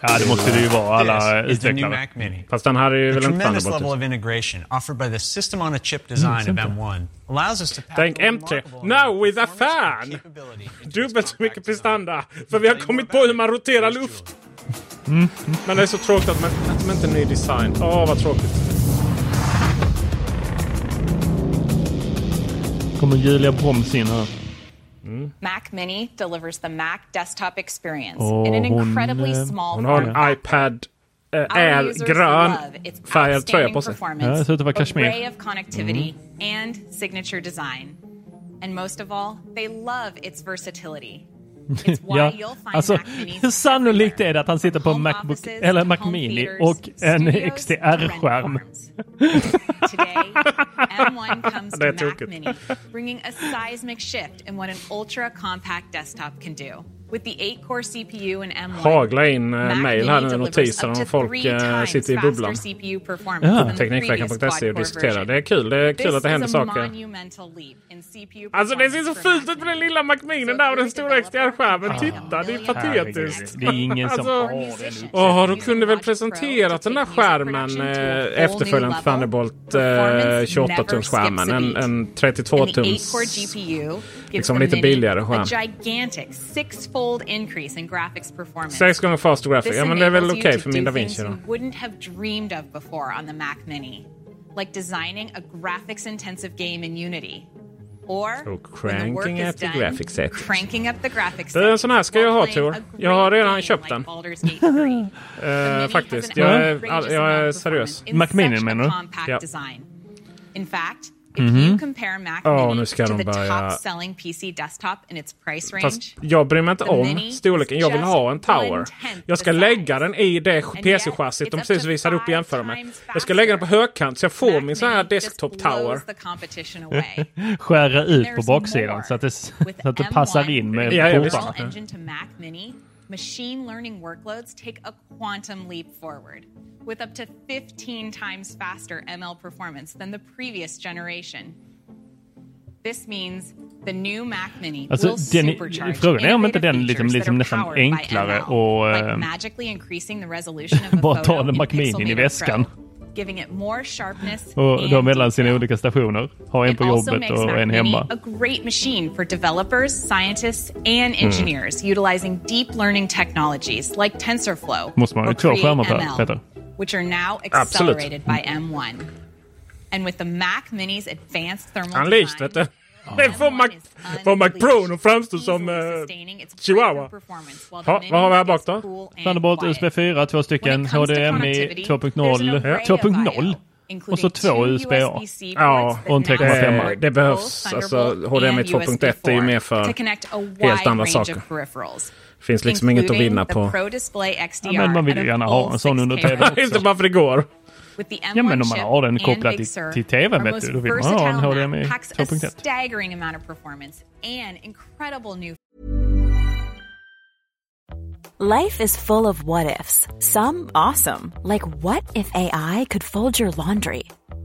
[SPEAKER 1] Ja, det måste det ju vara. Alla utvecklare.
[SPEAKER 19] Fast den här är ju väl inte
[SPEAKER 4] tremendous
[SPEAKER 19] Thunderbolt.
[SPEAKER 4] level of integration offered by the system on a chip design of M1 allows us to pack
[SPEAKER 19] Tänk
[SPEAKER 4] a
[SPEAKER 19] M3.
[SPEAKER 4] remarkable
[SPEAKER 19] Now with a fan! Dubbelt så mycket prestanda. För vi har kommit på hur man roterar luft. Men det är så tråkigt att man, att man inte är ny design. Åh, vad tråkigt.
[SPEAKER 1] Kommer Julia Broms in här.
[SPEAKER 21] Mac Mini delivers the Mac desktop experience
[SPEAKER 1] Oh,
[SPEAKER 21] in an incredibly small
[SPEAKER 19] Hon har
[SPEAKER 21] form
[SPEAKER 19] en iPad eh, Air eh,
[SPEAKER 21] users
[SPEAKER 19] grön färgad tröja
[SPEAKER 21] outstanding
[SPEAKER 19] på sig.
[SPEAKER 1] Ja, det
[SPEAKER 21] performance,
[SPEAKER 1] ser ut att vara kashmir.
[SPEAKER 21] array of connectivity, and signature design. And most of all, they love its versatility.
[SPEAKER 1] Ja, alltså sannolikt är det att han sitter på en Macbook eller Mac Mini och en XDR-skärm?
[SPEAKER 21] Today, M1 comes
[SPEAKER 19] Det är tokigt.
[SPEAKER 21] Mini, bringing a seismic shift in what an ultra compact desktop can do. With the 8-core CPU and M1,
[SPEAKER 19] Hagla in eh, mail här nu,
[SPEAKER 21] delivers
[SPEAKER 19] notiser
[SPEAKER 21] up
[SPEAKER 19] om
[SPEAKER 21] to
[SPEAKER 19] folk
[SPEAKER 21] three
[SPEAKER 19] eh,
[SPEAKER 21] times
[SPEAKER 19] sitter i
[SPEAKER 21] faster
[SPEAKER 19] bubblan.
[SPEAKER 21] Previous
[SPEAKER 19] Teknikveckan.se och diskuterar. Det är kul. Det är kul att det händer
[SPEAKER 21] This is a
[SPEAKER 19] saker.
[SPEAKER 21] monumental leap in CPU
[SPEAKER 19] Alltså det ser så
[SPEAKER 21] performance
[SPEAKER 19] fult ut med den lilla Macminen där och den stora XDR-skärmen. Titta, det är patetiskt.
[SPEAKER 1] Det är ingen som
[SPEAKER 19] Alltså, Åh, de kunde väl presenterat den där skärmen, eh, efterföljaren Thunderbolt eh, 28-tumsskärmen. En, en
[SPEAKER 21] And the
[SPEAKER 19] 32-tums,
[SPEAKER 21] 8-core GPU gives
[SPEAKER 19] liksom lite billigare
[SPEAKER 21] a
[SPEAKER 19] skärm.
[SPEAKER 21] gigantic six-fold increase in graphics performance.
[SPEAKER 19] Sex gånger faster graphics. Ja men det är väl okej
[SPEAKER 21] you
[SPEAKER 19] för min DaVinci
[SPEAKER 21] things
[SPEAKER 19] då.
[SPEAKER 21] you wouldn't have dreamed of before on the Mac Mini, like designing a graphics-intensive game in Unity. Or
[SPEAKER 19] So
[SPEAKER 21] when the work
[SPEAKER 19] cranking up the
[SPEAKER 21] done,
[SPEAKER 19] graphics settings.
[SPEAKER 21] cranking up the graphics
[SPEAKER 19] Det är en sån här ska jag ha Tor. Jag har redan köpt den.
[SPEAKER 21] Baldur's Gate 3.
[SPEAKER 19] Eh, faktiskt. Jag är, jag är seriös.
[SPEAKER 1] Macmini menar du?
[SPEAKER 21] compact
[SPEAKER 19] Ja.
[SPEAKER 21] design. In fact, if
[SPEAKER 19] Mhm.
[SPEAKER 21] you compare Mac
[SPEAKER 19] Ja,
[SPEAKER 21] Mini
[SPEAKER 19] nu ska
[SPEAKER 21] to the
[SPEAKER 19] börja-
[SPEAKER 21] top-selling PC desktop in its price range,
[SPEAKER 19] Fast jag bryr mig inte om
[SPEAKER 21] Mini
[SPEAKER 19] storleken. Jag vill ha en
[SPEAKER 21] just
[SPEAKER 19] tower. Jag ska lägga den i det PC-chassit de precis visade upp och jämföra med. Jag ska lägga den på högkant så jag får min sån här desktop tower.
[SPEAKER 21] blows the competition away.
[SPEAKER 1] Skära ut på
[SPEAKER 21] There's
[SPEAKER 1] baksidan så att det, så att det passar in med
[SPEAKER 19] Ja, ja, visst.
[SPEAKER 1] portarna.
[SPEAKER 21] Visual Engine to Mac Mini, machine learning workloads take a quantum leap forward with up to 15 times faster ML performance than the previous generation. This means the new Mac Mini
[SPEAKER 1] Alltså,
[SPEAKER 21] will
[SPEAKER 1] den,
[SPEAKER 21] supercharge
[SPEAKER 1] frågan är om inte den liksom, liksom
[SPEAKER 21] that
[SPEAKER 1] nästan
[SPEAKER 21] are powered by
[SPEAKER 1] enklare
[SPEAKER 21] ML,
[SPEAKER 1] och
[SPEAKER 21] like
[SPEAKER 1] eh,
[SPEAKER 21] magically increasing the resolution of a
[SPEAKER 1] bara ta en Mac Mini i väskan.
[SPEAKER 21] Pro, giving it more sharpness
[SPEAKER 1] och då
[SPEAKER 21] and
[SPEAKER 1] mellan sina olika stationer. Ha en
[SPEAKER 21] It
[SPEAKER 1] på
[SPEAKER 21] also
[SPEAKER 1] jobbet
[SPEAKER 21] makes
[SPEAKER 1] och
[SPEAKER 21] Mac
[SPEAKER 1] en
[SPEAKER 21] Mini
[SPEAKER 1] hemma.
[SPEAKER 21] a great machine for developers, scientists, and
[SPEAKER 1] Mm.
[SPEAKER 21] engineers utilizing deep learning technologies like TensorFlow
[SPEAKER 1] Måste man ha
[SPEAKER 21] or
[SPEAKER 1] två
[SPEAKER 21] Create
[SPEAKER 1] skärmar per,
[SPEAKER 21] ML,
[SPEAKER 1] Peter?
[SPEAKER 21] which are now
[SPEAKER 19] Absolut.
[SPEAKER 21] accelerated by M1. And with the Mac Mini's advanced thermal
[SPEAKER 19] Unleashed vet Det får Mac, får Mac Pro att framstå som eh, Chihuahua. Ha, vad har vi här bak då?
[SPEAKER 1] Thunderbolt USB 4, två stycken. HDMI 2.0. 2.0? Och så två USB-A.
[SPEAKER 19] Ja,
[SPEAKER 1] och en 3,5.
[SPEAKER 19] det, det behövs. Alltså HDMI 2.1 är ju mer för helt andra saker.
[SPEAKER 21] peripherals.
[SPEAKER 19] finns liksom inget att vinna på.
[SPEAKER 1] Ja, men man vill ju gärna ha en sån under
[SPEAKER 21] 6K
[SPEAKER 1] TV också.
[SPEAKER 19] Inte bara för det går.
[SPEAKER 21] With the
[SPEAKER 1] Ja, men
[SPEAKER 21] M1
[SPEAKER 1] om man
[SPEAKER 21] chip
[SPEAKER 1] har den
[SPEAKER 21] and
[SPEAKER 1] kopplad
[SPEAKER 21] Big
[SPEAKER 1] till-
[SPEAKER 21] Sur,
[SPEAKER 1] till TV:n,
[SPEAKER 21] our
[SPEAKER 1] vet
[SPEAKER 21] most
[SPEAKER 1] du, då vill man ha en
[SPEAKER 21] versatile
[SPEAKER 1] HDMI
[SPEAKER 21] Mac a
[SPEAKER 1] 2.1.
[SPEAKER 21] staggering amount of performance and incredible new
[SPEAKER 22] Life is full of what ifs. Some awesome, like what if AI could fold your laundry?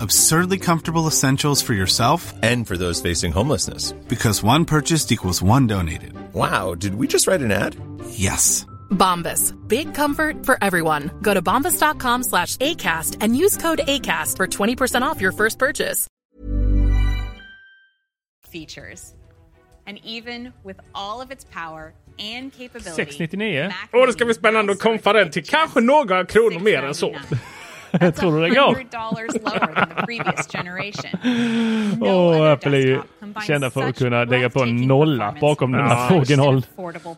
[SPEAKER 23] Absurdly comfortable essentials for yourself
[SPEAKER 24] And for those facing homelessness.
[SPEAKER 23] because one purchased equals one donated.
[SPEAKER 24] Wow, did we just write an ad?
[SPEAKER 23] Yes.
[SPEAKER 25] Bombas. Big comfort for everyone. Go to bombas.com slash ACAST and use code ACAST for 20% off your first purchase.
[SPEAKER 21] features. And even with all of its power and capability,
[SPEAKER 1] 699?
[SPEAKER 21] Mac
[SPEAKER 19] Åh, det ska bli spännande att kompa den till kanske några kronor mer än så.
[SPEAKER 1] Tror du det går?
[SPEAKER 21] $100 lower than the previous generation.
[SPEAKER 1] Åh, Apple är ju kända för att kunna lägga på en nolla bakom den här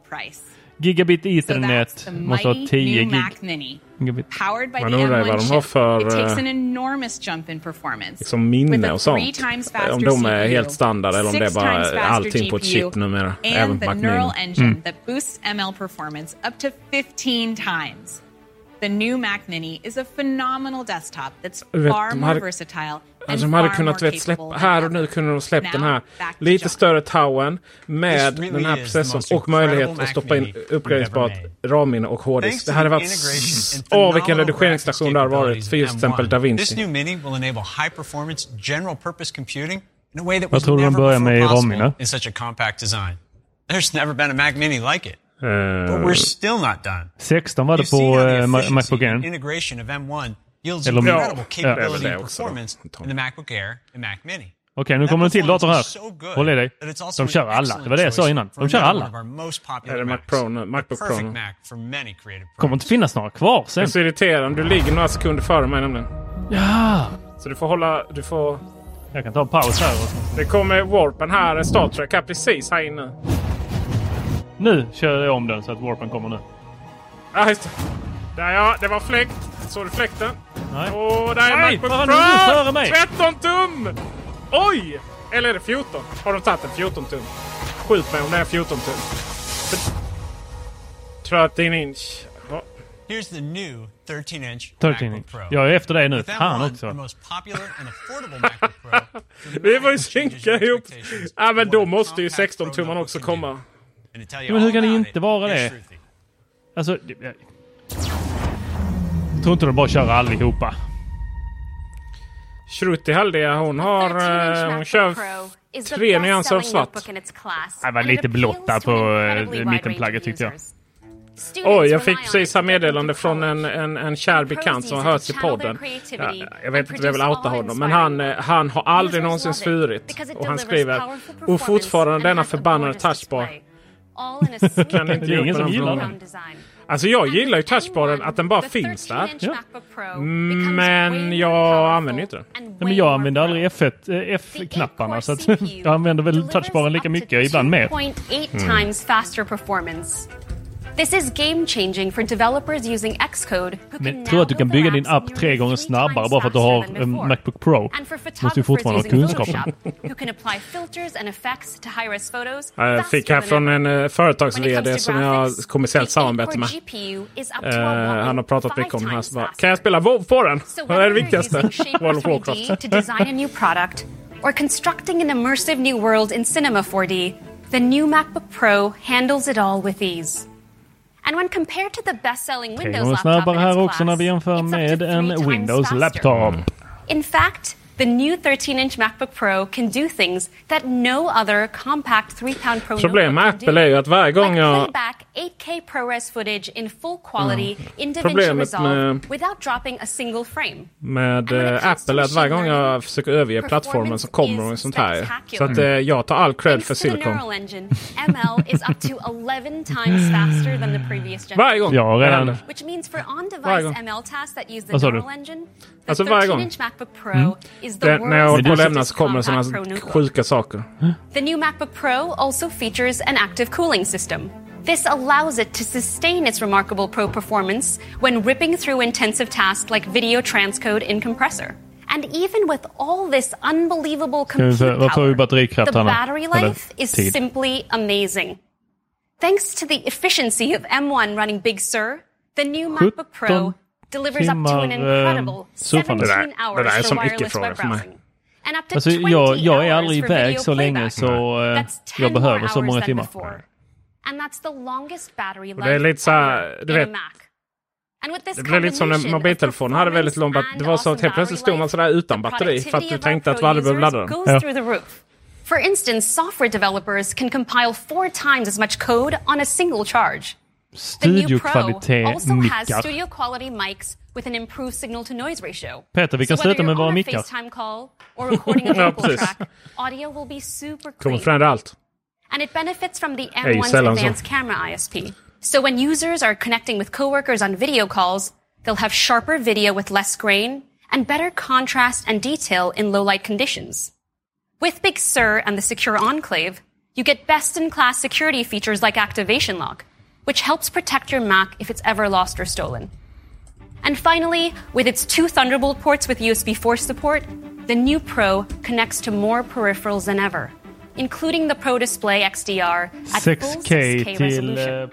[SPEAKER 21] price.
[SPEAKER 1] Gigabit
[SPEAKER 21] So that's
[SPEAKER 1] Ethernet
[SPEAKER 21] the
[SPEAKER 1] måste ha
[SPEAKER 21] mighty
[SPEAKER 1] 10
[SPEAKER 21] new
[SPEAKER 1] gig.
[SPEAKER 21] Mac Mini.
[SPEAKER 1] Gigabit.
[SPEAKER 21] Powered by
[SPEAKER 19] Man
[SPEAKER 21] the
[SPEAKER 19] undrar
[SPEAKER 21] M1
[SPEAKER 19] vad de har
[SPEAKER 21] chip,
[SPEAKER 19] för,
[SPEAKER 21] it takes
[SPEAKER 19] eh,
[SPEAKER 21] an enormous jump in performance.
[SPEAKER 19] Liksom minne
[SPEAKER 21] With a
[SPEAKER 19] och sånt.
[SPEAKER 21] three times
[SPEAKER 19] Om
[SPEAKER 21] faster
[SPEAKER 19] de är
[SPEAKER 21] CPU,
[SPEAKER 19] helt standard eller om det är
[SPEAKER 21] six times
[SPEAKER 19] bara
[SPEAKER 21] faster
[SPEAKER 19] allting på ett chip numera. Även på Mac Mini. Mm.
[SPEAKER 21] The new Mac Mini is a phenomenal desktop that's far more
[SPEAKER 19] hade-
[SPEAKER 21] versatile and
[SPEAKER 19] Alltså de hade
[SPEAKER 21] far
[SPEAKER 19] kunnat
[SPEAKER 21] more
[SPEAKER 19] vet,
[SPEAKER 21] capable
[SPEAKER 19] släppa, här och nu kunde de släppt den
[SPEAKER 21] Now,
[SPEAKER 19] här
[SPEAKER 21] back to
[SPEAKER 19] lite
[SPEAKER 21] John.
[SPEAKER 19] större towern med
[SPEAKER 4] This really
[SPEAKER 19] den här processorn och möjlighet att stoppa
[SPEAKER 4] Mac
[SPEAKER 19] in uppgraderingsbart RAM-minne och
[SPEAKER 4] Thanks
[SPEAKER 19] hårddisk. Det hade
[SPEAKER 4] the
[SPEAKER 19] varit...
[SPEAKER 4] integration and
[SPEAKER 19] Åh, vilken redigeringsstation det har varit för just till exempel
[SPEAKER 4] capabilities
[SPEAKER 19] Da
[SPEAKER 4] of M1.
[SPEAKER 19] Vinci.
[SPEAKER 4] This new Mini will enable high performance general purpose computing in a way that was
[SPEAKER 1] tror du de
[SPEAKER 4] never
[SPEAKER 1] börjar
[SPEAKER 4] before possible in such a compact design. There's never been a Mac Mini like it.
[SPEAKER 19] Eh,
[SPEAKER 4] But we're still not done.
[SPEAKER 1] 16 var det på eh, Macbook Air.
[SPEAKER 4] integration of M1 yields
[SPEAKER 1] Eller
[SPEAKER 4] incredible capability and performance in the Macbook Air and Mac Mini.
[SPEAKER 1] Okej, nu kommer en till dator här. Håll i dig. De kör alla. Det var det jag sa innan. De kör alla.
[SPEAKER 19] Är det Mac Pro nu? Macbook Pro nu?
[SPEAKER 1] kommer inte finnas några kvar
[SPEAKER 19] Det
[SPEAKER 1] sen.
[SPEAKER 19] är så irriterande. Du ligger några sekunder före mig nämligen.
[SPEAKER 1] Ja!
[SPEAKER 19] Så du får hålla... Du får...
[SPEAKER 1] Jag kan ta en paus här.
[SPEAKER 19] Det kommer Warpen här, Star Trek här precis här inne.
[SPEAKER 1] Nu kör jag om den så att warpen kommer nu.
[SPEAKER 19] Ja, just det. Där ja, det var fläkt. Såg du fläkten?
[SPEAKER 1] Nej.
[SPEAKER 19] Och där är
[SPEAKER 1] Nej,
[SPEAKER 19] Macbook Pro!
[SPEAKER 1] före mig?
[SPEAKER 19] 13 tum! Oj! Eller är det 14? Har de tagit en 14 tum? Skjut mig om det är 14 tum. 13 inch. Ja.
[SPEAKER 4] Here's the new 13-inch
[SPEAKER 1] 13
[SPEAKER 4] MacBook Pro.
[SPEAKER 1] Jag är efter dig nu. Fan
[SPEAKER 4] M1,
[SPEAKER 1] också.
[SPEAKER 19] Vi får ju synka ihop. Ja men då måste ju 16 tumman också komma.
[SPEAKER 1] Men hur kan det inte vara det? Alltså... Jag jag tror inte de bara kör allihopa.
[SPEAKER 19] Shruti Haldia hon har... eh, Hon kör tre nyanser av svart.
[SPEAKER 1] Det var lite blotta på uh, mittenplagget tyckte jag.
[SPEAKER 19] Oj, jag fick precis här meddelande från en, en, en kär bekant som har hört i podden. Ja, jag vet inte om jag vill outa honom, men han, eh, han har aldrig någonsin svurit. Och han skriver och fortfarande denna förbannade touchbar. Kan inte
[SPEAKER 1] Det är ingen som gillar
[SPEAKER 19] den. Alltså jag gillar ju touchbaren, att den bara finns där. Men jag använder inte den.
[SPEAKER 1] Nej, men jag använder aldrig F1, eh, F-knapparna så att jag använder väl touchbaren lika mycket, ibland mer.
[SPEAKER 26] 2.8
[SPEAKER 1] Mm.
[SPEAKER 26] This is game changing for developers using Xcode
[SPEAKER 1] Men tror att du kan bygga din app tre gånger snabbare bara för att du har en. Macbook Pro. Måste ju fortfarande ha kunskapen.
[SPEAKER 19] Jag fick här från en eh, företags-VD som jag har kommersiellt samarbete med.
[SPEAKER 26] Whopping
[SPEAKER 19] han har pratat mycket om det här. bara, kan jag spela WoW på den?
[SPEAKER 26] So
[SPEAKER 19] Det är det viktigaste. World of
[SPEAKER 26] 3D
[SPEAKER 19] Warcraft.
[SPEAKER 26] to design a new product or constructing an immersive new world in Cinema 4D, the new MacBook Pro handles it all with ease. And when compared to the best-selling Windows laptop in its class, it's up to three times faster. In fact, the new 13-inch MacBook Pro can do things that no other compact 3-pound Pro
[SPEAKER 19] Problemet med
[SPEAKER 26] notebook can
[SPEAKER 19] Apple
[SPEAKER 26] do.
[SPEAKER 19] är ju att varje gång
[SPEAKER 26] Like
[SPEAKER 19] jag...
[SPEAKER 26] playback 8K ProRes footage in full quality in DaVinci Resolve
[SPEAKER 19] med-
[SPEAKER 26] without dropping a single frame.
[SPEAKER 19] med eh, Apple är att varje gång jag försöker överge plattformen så kommer de med sånt här. Så att eh, jag tar all cred för
[SPEAKER 26] Thanks to the
[SPEAKER 19] Silicon.
[SPEAKER 26] neural engine, ML is up to 11 times faster than the previous generation.
[SPEAKER 19] Varje gång.
[SPEAKER 1] Ja, redan.
[SPEAKER 19] Det händer.
[SPEAKER 26] Which means for
[SPEAKER 19] Varje
[SPEAKER 26] on-device. ML tasks that use the
[SPEAKER 1] Vad sa du?
[SPEAKER 26] neural engine, the
[SPEAKER 19] Alltså
[SPEAKER 26] 13-inch MacBook Pro
[SPEAKER 1] Mm.
[SPEAKER 26] Is the
[SPEAKER 19] Det, när jag håller på att lämna
[SPEAKER 26] fastest
[SPEAKER 19] så kommer sådana sjuka saker.
[SPEAKER 26] The new MacBook Pro also features an active cooling system. This allows it to sustain its remarkable pro performance when ripping through intensive tasks like video transcode in compressor. And even with all this unbelievable
[SPEAKER 1] Ska vi se,
[SPEAKER 26] compute
[SPEAKER 1] vad får vi
[SPEAKER 26] power, the battery life is simply amazing. Thanks to the efficiency of M1 running Big Sur, the new MacBook Pro
[SPEAKER 1] 17
[SPEAKER 26] delivers up to an
[SPEAKER 1] timmar,
[SPEAKER 26] incredible
[SPEAKER 1] eh, surfande.
[SPEAKER 26] 17
[SPEAKER 1] Det där-
[SPEAKER 19] det
[SPEAKER 26] hours
[SPEAKER 19] där är som
[SPEAKER 26] wireless
[SPEAKER 19] icke-fråga för mig.
[SPEAKER 26] browsing. And up to
[SPEAKER 1] Alltså
[SPEAKER 26] 20
[SPEAKER 1] jag, jag är
[SPEAKER 26] hours
[SPEAKER 1] aldrig
[SPEAKER 26] for
[SPEAKER 1] iväg
[SPEAKER 26] video
[SPEAKER 1] så länge
[SPEAKER 26] playback.
[SPEAKER 1] så
[SPEAKER 26] That's 10
[SPEAKER 1] jag behöver
[SPEAKER 26] more
[SPEAKER 1] så många
[SPEAKER 26] than
[SPEAKER 1] timmar.
[SPEAKER 26] before. And that's the longest battery
[SPEAKER 19] Och det är
[SPEAKER 26] life
[SPEAKER 19] lite så här,
[SPEAKER 26] ever
[SPEAKER 19] du vet.
[SPEAKER 26] Mac. And with this
[SPEAKER 19] Det blev lite som när
[SPEAKER 26] combination of
[SPEAKER 19] mobiltelefonen hade väldigt lång batteri. Det var så att helt plötsligt stod man sådär utan batteri för att du tänkte att du aldrig behövde ladda den.
[SPEAKER 26] goes through the roof. For instance, software developers can compile four times as much code on a single charge. The new Pro
[SPEAKER 1] Studiokvalitet
[SPEAKER 26] also has
[SPEAKER 1] mickar.
[SPEAKER 26] studio quality mics with an improved signal to noise ratio.
[SPEAKER 1] Peter, vi kan
[SPEAKER 26] so whether
[SPEAKER 1] sluta med
[SPEAKER 26] you're
[SPEAKER 1] våra
[SPEAKER 26] on a
[SPEAKER 1] mickar.
[SPEAKER 26] FaceTime call or recording a
[SPEAKER 19] Ja,
[SPEAKER 26] vocal track, audio will be super
[SPEAKER 19] Kommer
[SPEAKER 26] clean.
[SPEAKER 19] förändra allt.
[SPEAKER 26] And it benefits from the M1's
[SPEAKER 19] sällan så.
[SPEAKER 26] advanced camera ISP. So when users are connecting with coworkers on video calls, they'll have sharper video with less grain and better contrast and detail in low light conditions. With Big Sur and the Secure Enclave, you get best in class security features like Activation Lock, which helps protect your Mac if it's ever lost or stolen. And finally, with its two Thunderbolt ports with USB 4 support, the new Pro connects to more peripherals than ever, including the Pro Display XDR at full
[SPEAKER 1] 6K
[SPEAKER 26] 6K
[SPEAKER 1] till
[SPEAKER 26] resolution.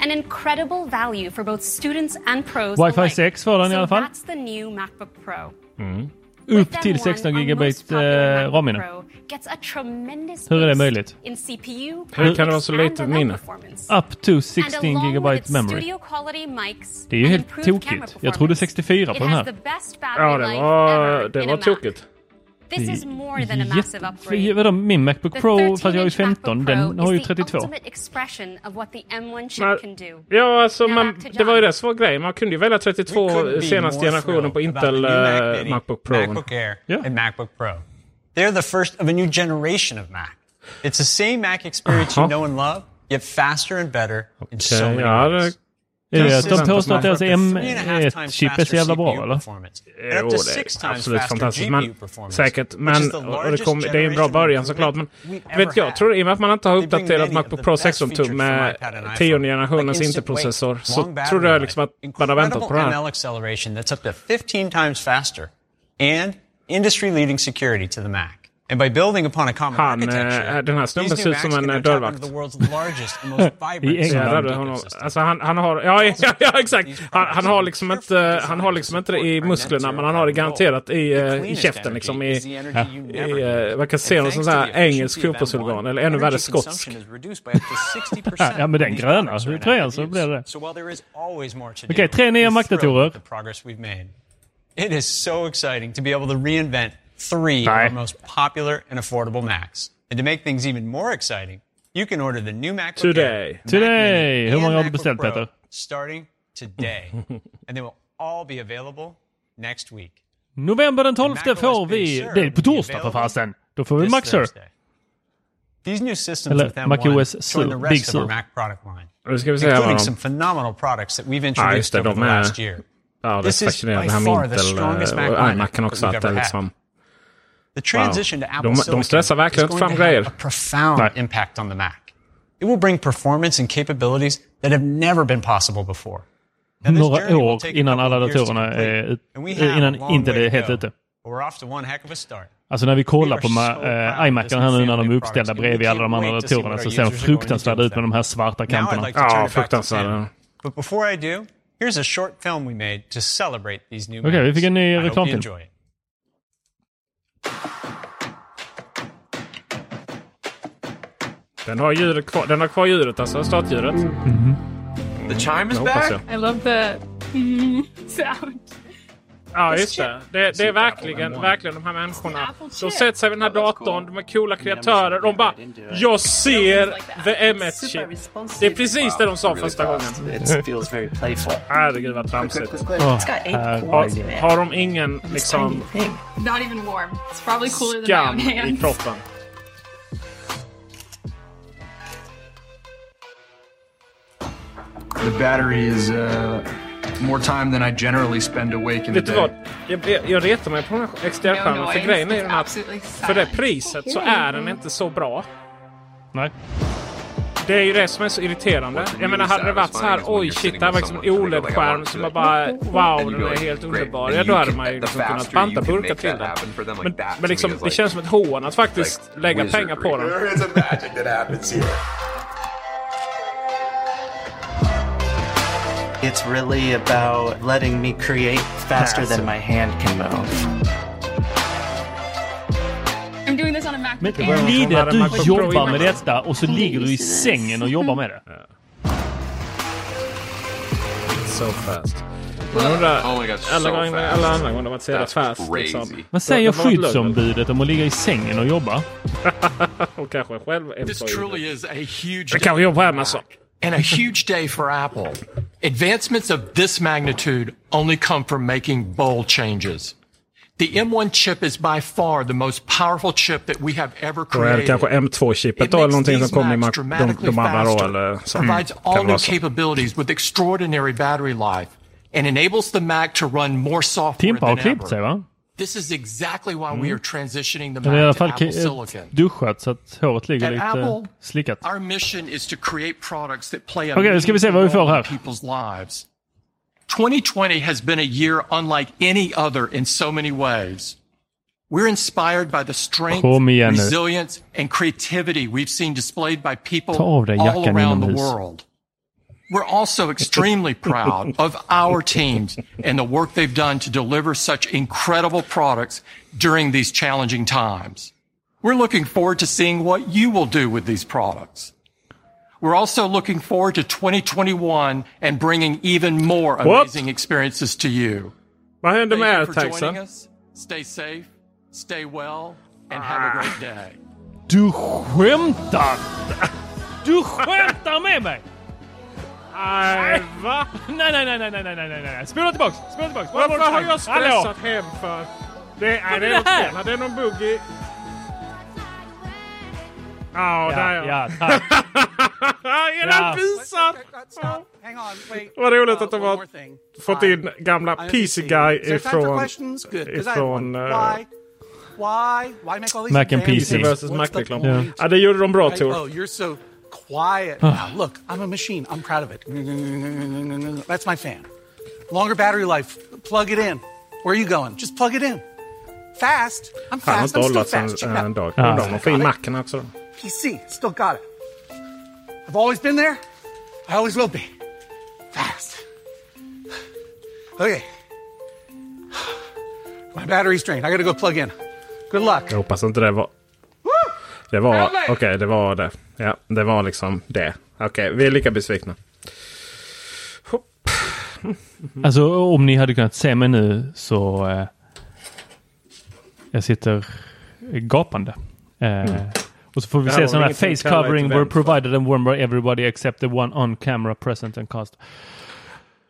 [SPEAKER 26] An incredible value for both students and pros
[SPEAKER 1] Wi-Fi
[SPEAKER 26] alike.
[SPEAKER 1] 6 får den i alla fall.
[SPEAKER 26] That's the new MacBook Pro.
[SPEAKER 19] Mm.
[SPEAKER 1] Upp till 16 GB eh, RAM-minne. Hur är det möjligt?
[SPEAKER 26] CPU,
[SPEAKER 19] Hur kan det vara så lite minne?
[SPEAKER 26] performance.
[SPEAKER 1] Up to
[SPEAKER 26] And
[SPEAKER 1] 16
[SPEAKER 26] along
[SPEAKER 1] GB
[SPEAKER 26] with its
[SPEAKER 1] memory. Det är ju helt tokigt. Jag trodde 64 på
[SPEAKER 26] It
[SPEAKER 1] den här.
[SPEAKER 19] Ja, det var, det var tokigt.
[SPEAKER 26] This is more than a massive upgrade.
[SPEAKER 1] Vadå, min Macbook
[SPEAKER 26] The
[SPEAKER 1] Pro,
[SPEAKER 26] 13
[SPEAKER 1] fast jag ju
[SPEAKER 26] inch
[SPEAKER 1] 15,
[SPEAKER 26] MacBook
[SPEAKER 1] den
[SPEAKER 26] Pro
[SPEAKER 1] har ju
[SPEAKER 26] is the
[SPEAKER 1] 32.
[SPEAKER 26] ultimate expression of what the M1 chip
[SPEAKER 19] Men-
[SPEAKER 26] can do.
[SPEAKER 19] Ja, alltså, man, det var ju det som var grejen. Man kunde ju välja 32
[SPEAKER 4] couldn't be
[SPEAKER 19] senaste generationen på Intel
[SPEAKER 4] Mini,
[SPEAKER 19] Macbook Pro.
[SPEAKER 4] MacBook Air, and MacBook Pro. They're the first of a new generation of Mac. It's the same Mac experience you know and love, yet faster and better in so many
[SPEAKER 19] ja,
[SPEAKER 4] ways.
[SPEAKER 19] Det-
[SPEAKER 1] Är det att de påstår att deras
[SPEAKER 4] offers up to three and a half times
[SPEAKER 1] M1-chip är så jävla bra eller?
[SPEAKER 19] Jo,
[SPEAKER 4] to
[SPEAKER 19] det är absolut fantastiskt. Men, säkert. Men
[SPEAKER 4] the
[SPEAKER 19] det, kom, det är en bra början såklart. Men vet jag tror i och med att man inte har uppdaterat Macbook
[SPEAKER 4] the
[SPEAKER 19] Pro
[SPEAKER 4] best
[SPEAKER 19] 16
[SPEAKER 4] features
[SPEAKER 19] tum
[SPEAKER 4] from
[SPEAKER 19] med tionde generationens Intel-processor så trodde jag liksom att man har väntat på det här.
[SPEAKER 4] ML acceleration that's up to 15 times faster, and industry-leading security to the Mac. And by building upon a common
[SPEAKER 19] Han,
[SPEAKER 4] architecture,
[SPEAKER 19] eh, den här snubben
[SPEAKER 4] these
[SPEAKER 19] ser
[SPEAKER 4] new
[SPEAKER 19] ut som en eh, dörrvakt.
[SPEAKER 4] into the world's largest and most vibrant
[SPEAKER 1] I England.
[SPEAKER 19] honom. Alltså han, han har, ja, ja, ja exakt. Han, han har liksom inte, han har liksom inte det i musklerna men han har det garanterat i, eh, i käften liksom. I, i, eh, man kan se någon sån här engelsk fotbollsorgan eller ännu värre skotsk.
[SPEAKER 1] Ja, men den gröna tröjan så blir det Okej, tre nya Mac-datorer.
[SPEAKER 4] made. It is so exciting to be able to reinvent three of our most popular and affordable Macs. And to make things even more exciting, you can order the new MacBook
[SPEAKER 19] Today.
[SPEAKER 4] Air, Mac
[SPEAKER 1] Today.
[SPEAKER 4] Mini,
[SPEAKER 1] Hur många
[SPEAKER 4] and
[SPEAKER 1] har du
[SPEAKER 4] MacBook Pro Starting today. and they will all be available next week.
[SPEAKER 1] November den 12 får vi... Det är på torsdag för fasen. Då får vi Mac Sur.
[SPEAKER 4] These new systems
[SPEAKER 1] Eller
[SPEAKER 4] with M1
[SPEAKER 1] macOS
[SPEAKER 4] join
[SPEAKER 1] Sur,
[SPEAKER 4] the
[SPEAKER 1] Big
[SPEAKER 4] rest of our Mac product line,
[SPEAKER 19] Nu ska vi se vad
[SPEAKER 4] including some phenomenal products that we've introduced
[SPEAKER 19] just det.
[SPEAKER 4] over the last year.
[SPEAKER 19] Ja, det är
[SPEAKER 4] This is
[SPEAKER 19] fascinerande.
[SPEAKER 4] by far the strongest Mac
[SPEAKER 19] eh, och
[SPEAKER 4] lineup
[SPEAKER 19] iMacen också.
[SPEAKER 4] that
[SPEAKER 19] Att
[SPEAKER 4] we've
[SPEAKER 19] det är
[SPEAKER 4] ever
[SPEAKER 19] liksom...
[SPEAKER 4] The transition to Apple
[SPEAKER 19] De, de stressar verkligen inte fram grejer.
[SPEAKER 4] a profound impact on the Mac. It will bring performance and capabilities that have never been possible before. Now,
[SPEAKER 1] Några år innan alla datorerna är ut, innan
[SPEAKER 4] long
[SPEAKER 1] inte
[SPEAKER 4] way
[SPEAKER 1] det är helt ute.
[SPEAKER 4] But We're off to one heck of a start.
[SPEAKER 1] Alltså när vi kollar på eh, iMacen
[SPEAKER 4] this
[SPEAKER 1] här nu när de är uppställda bredvid alla de andra datorerna så ser de fruktansvärda ut med de här svarta kanterna.
[SPEAKER 19] Ja, fruktansvärda.
[SPEAKER 4] Tim. But before I do, here's a short film we made to celebrate these new
[SPEAKER 1] Okej, vi
[SPEAKER 4] Macs.
[SPEAKER 1] fick en ny reklamfilm.
[SPEAKER 19] Den har ljudet kvar. Den har kvar ljudet alltså. Startljudet.
[SPEAKER 27] The chime is back.
[SPEAKER 28] I love the mm, sound.
[SPEAKER 19] Ja, just det. Det, det är verkligen, verkligen de här människorna. De sätter sig vid den här datorn, de är coola kreatörer. De bara “Jag ser the M1-chip”. Det är precis det de sa första gången.
[SPEAKER 27] It feels very playful.
[SPEAKER 19] Herregud vad tramsigt. Har, har de ingen liksom skam i kroppen?
[SPEAKER 29] The battery is uh, more time than I generally spend awake in
[SPEAKER 19] Vet du vad?
[SPEAKER 29] day.
[SPEAKER 19] Jag, jag, jag retar mig på den här XDR-skärmen
[SPEAKER 28] No
[SPEAKER 19] för grejen är den att för det priset så är den inte så bra.
[SPEAKER 1] Nej.
[SPEAKER 19] Det är ju det som är så irriterande. Jag menar hade det varit så här oj shit det här var liksom en OLED-skärm som man bara wow den är helt underbar. Ja då hade man ju liksom kunnat banta burkar till den. Men, men liksom det känns som ett hån att faktiskt lägga pengar på den.
[SPEAKER 27] It's really about letting me create faster than my hand can move.
[SPEAKER 28] I'm doing this on a Mac.
[SPEAKER 1] Men
[SPEAKER 28] Air.
[SPEAKER 1] blir det att du jobbar med detta och så ligger du i sängen och jobbar med det?
[SPEAKER 19] So fast. Man undrar
[SPEAKER 30] Oh my God, so
[SPEAKER 19] alla, gånger, alla andra gånger man ser det
[SPEAKER 30] That's
[SPEAKER 19] fast.
[SPEAKER 30] crazy.
[SPEAKER 19] Liksom.
[SPEAKER 1] Vad säger skyddsombudet om att ligga i sängen och jobba?
[SPEAKER 19] och kanske själv
[SPEAKER 3] This
[SPEAKER 19] employee.
[SPEAKER 3] truly is a huge
[SPEAKER 19] Det kanske jobbar på Amazon.
[SPEAKER 3] And a huge day for Apple. Advancements of this magnitude only come from making bold changes. The M1 chip is by far the most powerful chip that we have ever
[SPEAKER 19] Då är det
[SPEAKER 3] created.
[SPEAKER 19] kanske M2-chippet då eller någonting som kommer i Mac, de, de andra då eller så.
[SPEAKER 3] Mm, provides
[SPEAKER 19] Kan
[SPEAKER 3] all new capabilities with extraordinary battery life and enables the Mac to run more software
[SPEAKER 1] Timpa har klippt sig va?
[SPEAKER 3] This is exactly why we mm. are transitioning the Mac to Apple Silicon.
[SPEAKER 1] Eh, duschat så att håret ligger
[SPEAKER 3] At
[SPEAKER 1] lite
[SPEAKER 3] Apple,
[SPEAKER 1] slickat.
[SPEAKER 3] Our mission is to create products that play a
[SPEAKER 1] nu ska vi se vad vi får här.
[SPEAKER 3] meaningful role in people's lives. 2020 has been a year unlike any other in so many ways. We're inspired by the strength,
[SPEAKER 1] Kom igen nu.
[SPEAKER 3] resilience, and creativity we've seen displayed by people
[SPEAKER 1] Ta av dig
[SPEAKER 3] all around the world. We're also extremely proud of our teams and the work they've done to deliver such incredible products during these challenging times. We're looking forward to seeing what you will do with these products. We're also looking forward to 2021 and bringing even more amazing experiences to you.
[SPEAKER 19] Händer med
[SPEAKER 3] Thank you for
[SPEAKER 19] AirTagsen?
[SPEAKER 3] joining us. Stay safe, stay well, and have a ah. great day.
[SPEAKER 1] Du skämtar! Du skämtar med mig!
[SPEAKER 19] Nej, va?
[SPEAKER 1] Nej, nej, nej, nej, nej, nej, nej, nej. Spola tillbaks, spola tillbaks.
[SPEAKER 19] Varför har jag stressat Hallå. hem för? Det
[SPEAKER 1] är,
[SPEAKER 19] det,
[SPEAKER 1] är
[SPEAKER 19] något fel. Det är någon bugg i... Oh,
[SPEAKER 1] ja,
[SPEAKER 19] där ja.
[SPEAKER 1] tack.
[SPEAKER 31] Era visar!
[SPEAKER 19] Vad roligt att de har fått in gamla PC Guy ifrån... ifrån eh,
[SPEAKER 1] Mac and PC.
[SPEAKER 19] versus Mac-reklam. Ja, det gjorde de bra Tor.
[SPEAKER 31] You're so quiet. now. Look, I'm a machine. I'm proud of it. That's my fan. Longer battery life. Plug it in. Where are you going? Just plug it in. Fast. I'm
[SPEAKER 19] Han har
[SPEAKER 31] fast.
[SPEAKER 19] inte
[SPEAKER 31] I'm still
[SPEAKER 19] hållit
[SPEAKER 31] fast. Check it
[SPEAKER 19] en
[SPEAKER 31] out.
[SPEAKER 19] dag.
[SPEAKER 1] Ja.
[SPEAKER 19] Undrar om de får in Macen också.
[SPEAKER 31] PC. Still got it. I've always been there. I always will be. Fast. Okay. My battery's drained. I gotta go plug in. Good luck.
[SPEAKER 19] Jag hoppas inte det var... Det var... Okej, det var det. Ja, det var liksom det. Okej, vi är lika besvikna. Hopp.
[SPEAKER 1] Alltså om ni hade kunnat se mig nu så... Eh, jag sitter gapande. Eh, Och så får vi se sådana här face covering were
[SPEAKER 19] va?
[SPEAKER 1] provided and worn by everybody except the one on camera present and cast.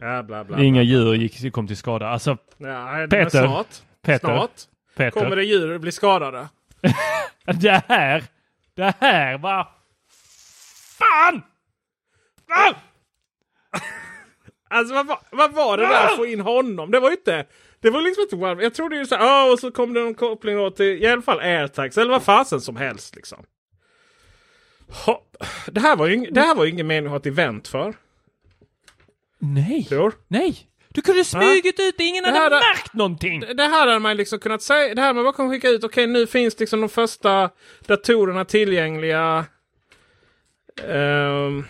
[SPEAKER 19] Ja, bla, bla,
[SPEAKER 1] Inga
[SPEAKER 19] bla.
[SPEAKER 1] djur gick, kom till skada. Alltså,
[SPEAKER 19] Ja,
[SPEAKER 1] Peter.
[SPEAKER 19] Snart.
[SPEAKER 1] Peter.
[SPEAKER 19] Snart
[SPEAKER 1] Peter.
[SPEAKER 19] kommer det djur bli skadade.
[SPEAKER 1] Det här, det här var... Fan! Ah!
[SPEAKER 19] Alltså vad, var- vad var det där att få in honom? Det var ju inte... Det var liksom inte One. Jag trodde ju så här, "Åh, och så kom det någon koppling då till i alla fall airtags eller vad fasen som helst liksom. Hopp. Det här var ju, det här var ju ingen mening att ha ett event för.
[SPEAKER 1] Nej.
[SPEAKER 19] Tror?
[SPEAKER 1] Nej. Du kunde smugit ut det. Ingen
[SPEAKER 19] Det
[SPEAKER 1] hade märkt någonting.
[SPEAKER 19] Det det här hade man liksom kunnat säga. Det här med bara kunna skicka ut. Okej, nu finns liksom de första datorerna tillgängliga. Ehm,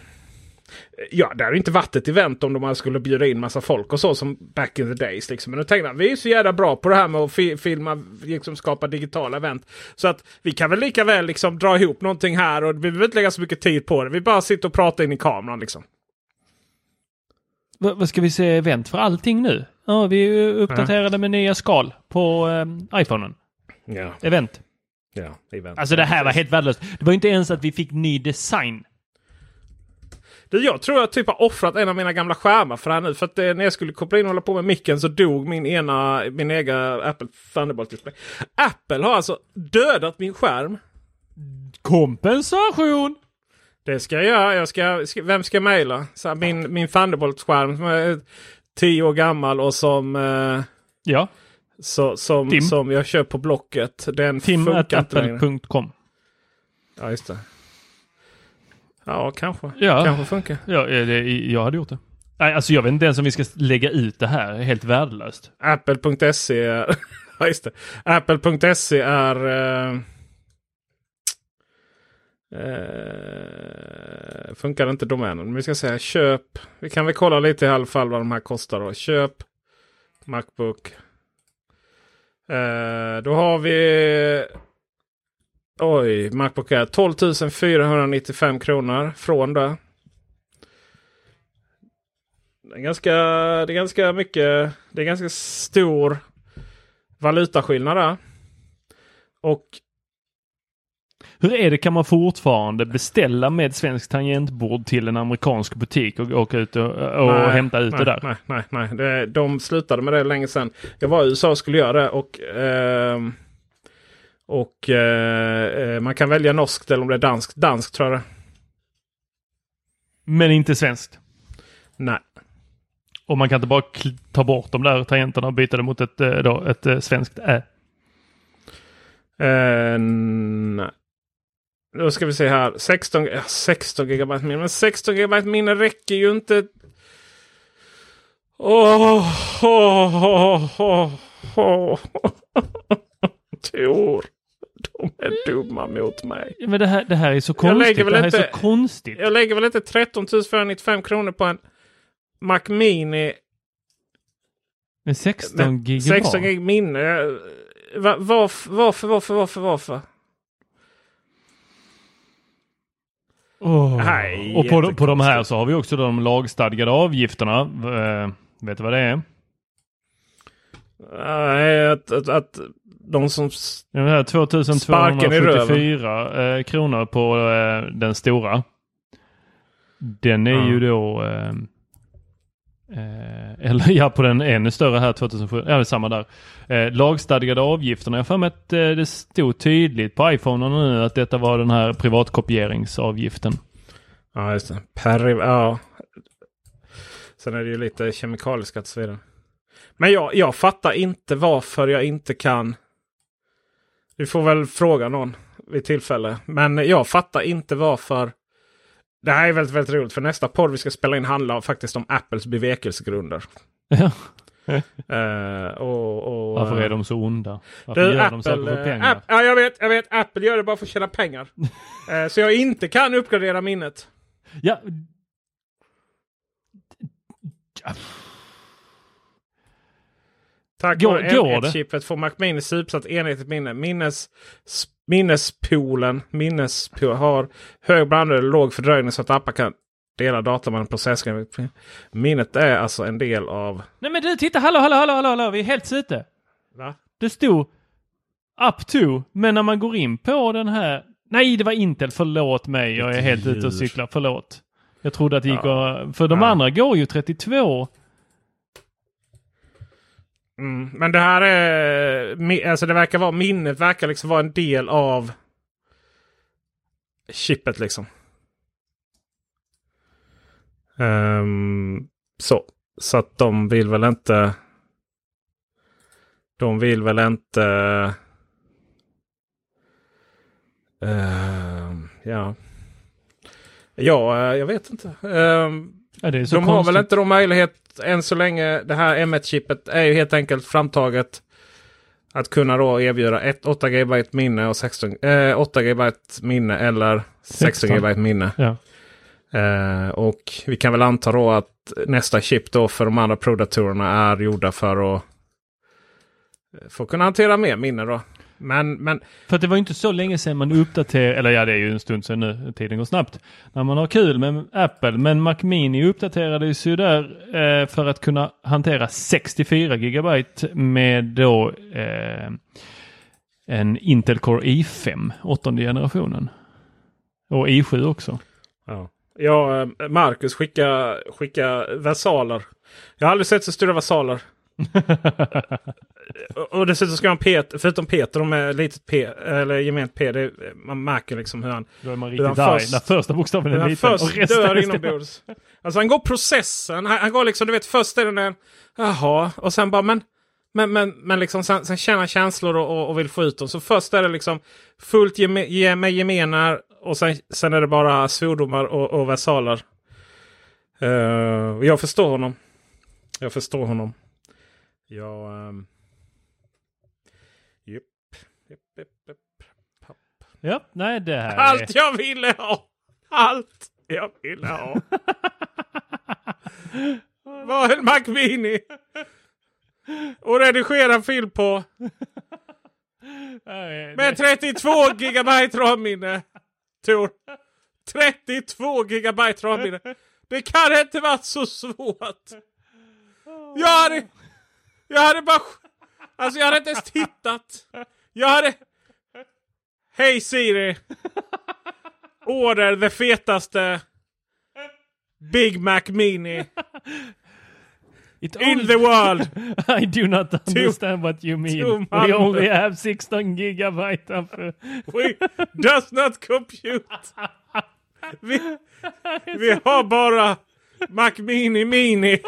[SPEAKER 19] ja, det hade inte varit ett event om de skulle bjuda in massa folk och så som back in the days. Liksom. Men nu tänkte jag, vi är så jävla bra på det här med att fi- filma, liksom skapa digitala event. Så att vi kan väl lika väl liksom dra ihop någonting här och vi behöver inte lägga så mycket tid på det. Vi bara sitter och pratar in i kameran liksom.
[SPEAKER 1] Va- Vad ska vi se event för allting nu? Ja, vi uppdaterade med nya skal på eh, iPhonen.
[SPEAKER 19] Ja.
[SPEAKER 1] Event.
[SPEAKER 19] Ja, event.
[SPEAKER 1] Alltså det här var helt värdelöst. Det var inte ens att vi fick ny design.
[SPEAKER 19] Du, jag tror jag typ har offrat en av mina gamla skärmar för det här nu. För att eh, när jag skulle koppla in och hålla på med micken så dog min ena, min egen Apple Thunderbolt display. Apple har alltså dödat min skärm.
[SPEAKER 1] Kompensation!
[SPEAKER 19] Det ska jag göra. Jag ska, ska, vem ska jag mejla? Min, min Thunderbolt-skärm som är tio år gammal och som... Eh,
[SPEAKER 1] ja.
[SPEAKER 19] Så, som,
[SPEAKER 1] Tim.
[SPEAKER 19] som jag köper på Blocket. Den
[SPEAKER 1] Tim
[SPEAKER 19] funkar inte längre. Ja, just det. Ja, kanske.
[SPEAKER 1] Ja.
[SPEAKER 19] Kanske funkar.
[SPEAKER 1] Ja, det, jag hade gjort det. Nej, alltså jag vet inte ens om vi ska lägga ut det här. Helt värdelöst.
[SPEAKER 19] Apple.se är... ja, just det. Apple.se är... Eh, Eh, funkar inte domänen. Men vi ska säga köp. Vi kan väl kolla lite i alla fall vad de här kostar. Då. Köp Macbook. Eh, då har vi Oj, Macbook Air 12 495 kronor från det. Det är, ganska, det är ganska mycket. Det är ganska stor valutaskillnad där. Och
[SPEAKER 1] hur är det, kan man fortfarande beställa med svenskt tangentbord till en amerikansk butik och åka ut och, och nej, hämta ut
[SPEAKER 19] nej,
[SPEAKER 1] det där?
[SPEAKER 19] Nej, nej, nej. Det, de slutade med det länge sedan. Jag var i USA och skulle göra det och, eh, och eh, man kan välja norskt eller om det är danskt. Danskt tror jag det
[SPEAKER 1] Men inte svenskt?
[SPEAKER 19] Nej.
[SPEAKER 1] Och man kan inte bara ta bort de där tangenterna och byta det mot ett, då, ett svenskt ä?
[SPEAKER 19] Uh, nej. Då ska vi se här. 16, 16 GB minne. Men 16 GB minne räcker ju inte. Åh, oh, oh, oh, oh. Tor. De är dumma mot mig.
[SPEAKER 1] Men det här, det här är så konstigt. det här inte, är så konstigt.
[SPEAKER 19] Jag lägger väl inte 13 495 kronor på en Mac Mini.
[SPEAKER 1] Med 16 GB?
[SPEAKER 19] 16 GB minne. Var, varför, varför, varför, varför, varför?
[SPEAKER 1] Oh. Nej, och på, på de här så har vi också de lagstadgade avgifterna. Uh, vet du vad det är?
[SPEAKER 19] Nej, att, att, att de som
[SPEAKER 1] ja, det här 2274 eh, kronor på eh, den stora. Den är ja. ju då eh, eh eller ja, på den ännu större här 2007. Ja, det är samma där. Eh, lagstadgade avgifterna. Jag har för mig att eh, det stod tydligt på iPhone nu att detta var den här privatkopieringsavgiften.
[SPEAKER 19] Ja, just det. Per, ja. Sen är det ju lite kemikaliska så vidare. Men jag, jag fattar inte varför jag inte kan. Vi får väl fråga någon vid tillfälle. Men jag fattar inte varför. Det här är väldigt, väldigt roligt. För nästa podd vi ska spela in handlar faktiskt om Apples bevekelsegrunder.
[SPEAKER 1] Ja.
[SPEAKER 19] uh, och, och,
[SPEAKER 1] Varför är de så onda? Varför
[SPEAKER 19] du,
[SPEAKER 1] gör
[SPEAKER 19] Apple,
[SPEAKER 1] de saker för pengar?
[SPEAKER 19] App, ja, jag vet, jag vet. Apple gör det bara för att tjäna pengar. uh, så jag inte kan uppgradera minnet.
[SPEAKER 1] Ja.
[SPEAKER 19] Tack vare
[SPEAKER 1] går
[SPEAKER 19] M1-chippet får Mac Mini supersatt enhetligt minne. Minnes, minnespoolen minnespool har hög blandning eller låg fördröjning så att appar kan dela data med en processor. Minnet är alltså en del av...
[SPEAKER 1] Nej men du titta, hallå, hallå, hallå, hallå, hallå. vi är helt ute.
[SPEAKER 19] Va?
[SPEAKER 1] Det stod up to, men när man går in på den här... Nej, det var Intel, förlåt mig, jag är helt ute och cyklar, förlåt. Jag trodde att det gick ja. att... För de ja. andra går ju 32.
[SPEAKER 19] Mm, men det här är... Alltså det verkar vara... Minnet verkar liksom vara en del av chippet liksom. Um, så. Så att de vill väl inte... De vill väl inte... Uh, ja. Ja, eh, jag vet inte. Um,
[SPEAKER 1] ja, de
[SPEAKER 19] konstigt. har väl inte de möjlighet än så länge. Det här M1-chippet är ju helt enkelt framtaget. Att kunna då erbjuda ett 8 GB minne och 16, eh, 8 GB minne eller 16 GB minne.
[SPEAKER 1] Ja.
[SPEAKER 19] Eh, och vi kan väl anta då att nästa chip då för de andra Pro-datorerna är gjorda för att få kunna hantera mer minne då. Men, men...
[SPEAKER 1] För det var inte så länge sedan man uppdaterade, eller ja det är ju en stund sedan nu, tiden går snabbt. När man har kul med Apple, men Mac Mini uppdaterades ju där eh, för att kunna hantera 64 GB med då eh, en Intel Core i5, åttonde generationen. Och i7 också.
[SPEAKER 19] Ja. Ja, eh, Marcus skicka, skicka versaler. Jag har aldrig sett så stora versaler. och dessutom ska han Peter, förutom Peter de är litet P, eller gement P. Det, man märker liksom hur han...
[SPEAKER 1] Då är man riktigt arg när första bokstaven är liten.
[SPEAKER 19] Han först dör inombords. Alltså han går processen. Han, han, går liksom, du vet först är det en... Jaha, och sen bara men... Men, men, men liksom sen, sen känner han känslor och, och, och, vill få ut dem. Så först är det liksom fullt ge, med gemenar och sen, sen är det bara svordomar och, och versaler. Uh, jag förstår honom. Jag förstår honom. Jag... Um... Yep. Yep, yep, yep.
[SPEAKER 1] Ja, nej det här
[SPEAKER 19] Allt
[SPEAKER 1] är...
[SPEAKER 19] jag ville ha! Allt jag ville ha! var en Mac Mini! Och redigera film på. Med 32 gigabyte RAM-minne. Tor. 32 gigabyte RAM-minne. Det kan inte varit så svårt. Jag hade... Jag hade bara... Alltså jag hade inte ens tittat. Jag hade... Hej Siri. Order det fetaste Big Mac Mini. In the world!
[SPEAKER 1] I do not understand what you mean.
[SPEAKER 19] to
[SPEAKER 1] We only have 16 gigabyte of... uh,
[SPEAKER 19] We does not compute. Vi, vi har bara Mac Mini Mini.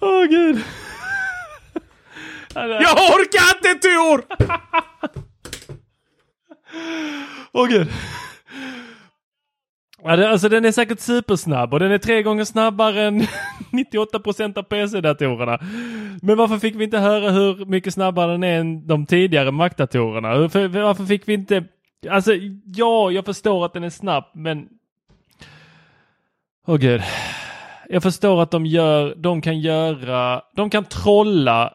[SPEAKER 1] Åh gud.
[SPEAKER 19] Jag orkar inte Tor!
[SPEAKER 1] Åh gud. Ja, det, alltså den är säkert supersnabb och den är tre gånger snabbare än 98% av PC-datorerna. Men varför fick vi inte höra hur mycket snabbare den är än de tidigare Mac-datorerna? Varför, fick vi inte... Alltså ja, jag förstår att den är snabb men... Åh gud. Jag förstår att de gör, de kan göra, de kan trolla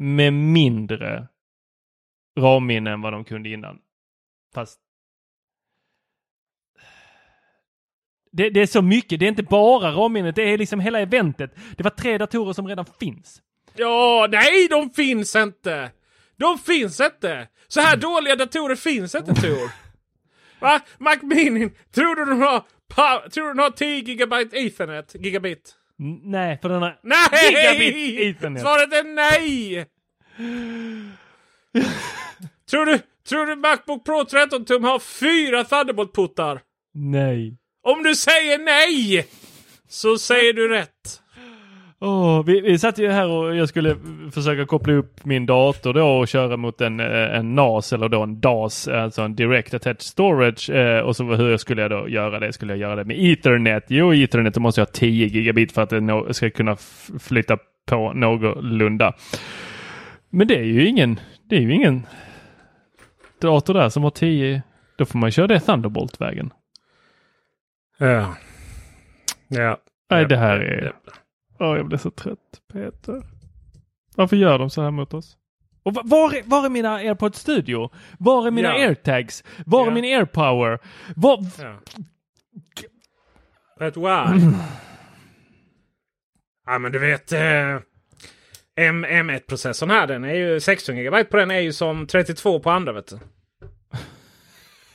[SPEAKER 1] med mindre RAM-minne än vad de kunde innan. Fast det, det, är så mycket, det är inte bara RAM-minnet, det är liksom hela eventet. Det var tre datorer som redan finns.
[SPEAKER 19] Ja, nej de finns inte. De finns inte. Så här dåliga datorer finns inte Tor. Va? Mac Mini, tror du den har, pa- tror du den har 10 gigabyte ethernet? Gigabit?
[SPEAKER 1] N- nej, för den har
[SPEAKER 19] Nej!
[SPEAKER 1] gigabit ethernet.
[SPEAKER 19] Svaret är nej! tror, du, tror du Macbook Pro 13 tum har fyra Thunderbolt-puttar?
[SPEAKER 1] Nej.
[SPEAKER 19] Om du säger nej! Så säger du rätt.
[SPEAKER 1] Åh, vi, vi satt ju här och jag skulle försöka koppla upp min dator då och köra mot en, eh, en NAS eller då en DAS, alltså en Direct Attached Storage. Eh, och så hur skulle jag då göra det? Skulle jag göra det med Ethernet? Jo, Ethernet måste jag ha 10 gigabit för att det ska kunna flytta på någorlunda. Men det är ju ingen, det är ju ingen dator där som har 10. Då får man köra det Thunderbolt-vägen.
[SPEAKER 19] Ja. Ja.
[SPEAKER 1] Nej, det här är... Åh, jag blir så trött, Peter. Varför gör de så här mot oss? Och va- var är, var är mina AirPods Studio? Var är mina
[SPEAKER 19] Ja.
[SPEAKER 1] AirTags? Var är min AirPower? Var...
[SPEAKER 19] Ja. Du why? ja men du vet. Eh, M, M1-processorn här den är ju 16 GB på den är ju som 32 på andra vet du.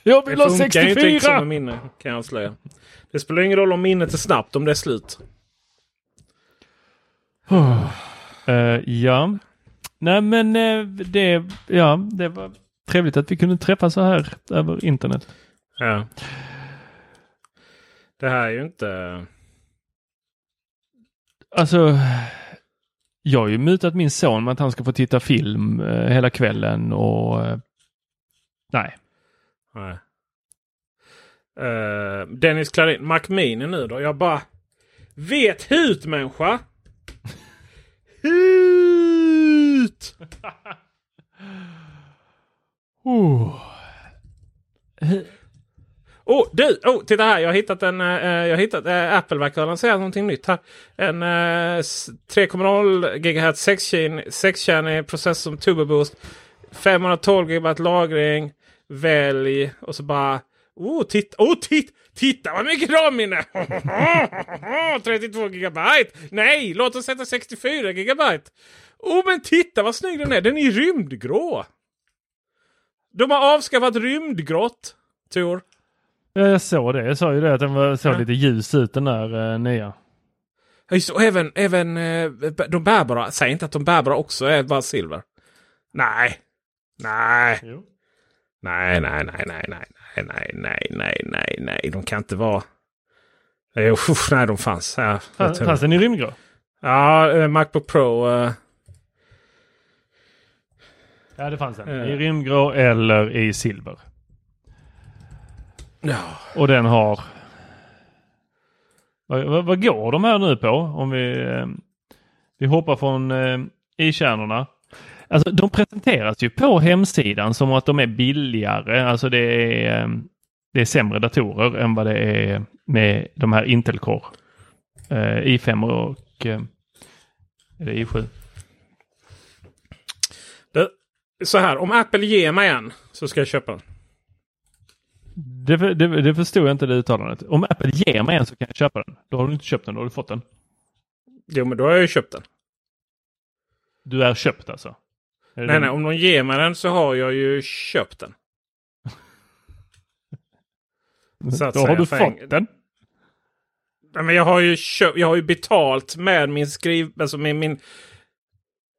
[SPEAKER 1] Jag
[SPEAKER 19] Det
[SPEAKER 1] vill ha
[SPEAKER 19] funkar ju inte
[SPEAKER 1] 64!
[SPEAKER 19] som minne kan jag avslöja. Det spelar ingen roll om minnet är snabbt om det är slut.
[SPEAKER 1] Eh, ja. Nej men eh, det, ja, det var trevligt att vi kunde träffas så här över internet.
[SPEAKER 19] Ja. Det här är ju inte...
[SPEAKER 1] Alltså, jag har ju mutat min son med att han ska få titta film eh, hela kvällen och nej.
[SPEAKER 19] Nej. Eh, Dennis Klarin, Mac Mini nu då. Jag bara... Vet hut människa! Hit!
[SPEAKER 1] oh.
[SPEAKER 19] Oh, du! Oh, titta här! Jag har hittat en... eh, eh jag har hittat... Uh, Apple verkar lansera någonting nytt här. En uh, 3,0 GHz 6-kärnig processor som Turbo Boost. 512 GB lagring. Välj och så bara... Oh, titta! Oh, titta! Titta vad mycket RAM-minne! 32 GB! Nej, låt oss sätta 64 GB! Oh, men titta vad snygg den är! Den är rymdgrå! De har avskaffat rymdgrått, Tor.
[SPEAKER 1] Ja, jag såg det. Jag sa ju det att den var, såg
[SPEAKER 19] Ja.
[SPEAKER 1] lite ljus ut den där eh, nya.
[SPEAKER 19] Ja, just och även, även eh, de bärbara. Säg inte att de bärbara också är bara silver. Nej. Nej. Nej, nej, nej, nej, nej, nej, nej, nej, nej, nej, nej. De kan inte vara... Jo, uff, nej, de fanns. Ja,
[SPEAKER 1] Fanns fanns den i rymdgrå?
[SPEAKER 19] Ja, eh, Macbook Pro. eh,
[SPEAKER 1] Ja, det fanns den.
[SPEAKER 19] Eh.
[SPEAKER 1] I rymdgrå eller i silver.
[SPEAKER 19] Ja.
[SPEAKER 1] Och den har... Vad, vad, vad går de här nu på? Om vi, eh, vi hoppar från eh, i-kärnorna. Alltså de presenteras ju på hemsidan som att de är billigare. Alltså det är, eh, det är sämre datorer än vad det är med de här Intel Core. Eh, i5 och eh, är det i7.
[SPEAKER 19] Det, så här, om Apple ger mig en så ska jag köpa den.
[SPEAKER 1] Det, det, det förstod jag inte det uttalandet. Om Apple ger mig en så kan jag köpa den. Då har du inte köpt den, då har du fått den.
[SPEAKER 19] Jo, men då har jag ju köpt den.
[SPEAKER 1] Du är köpt alltså?
[SPEAKER 19] Nej, nej, om de ger mig den så har jag ju köpt den.
[SPEAKER 1] Så då har du fått den?
[SPEAKER 19] Nej, men jag har ju köpt, jag har ju betalt med min skriv, alltså med min,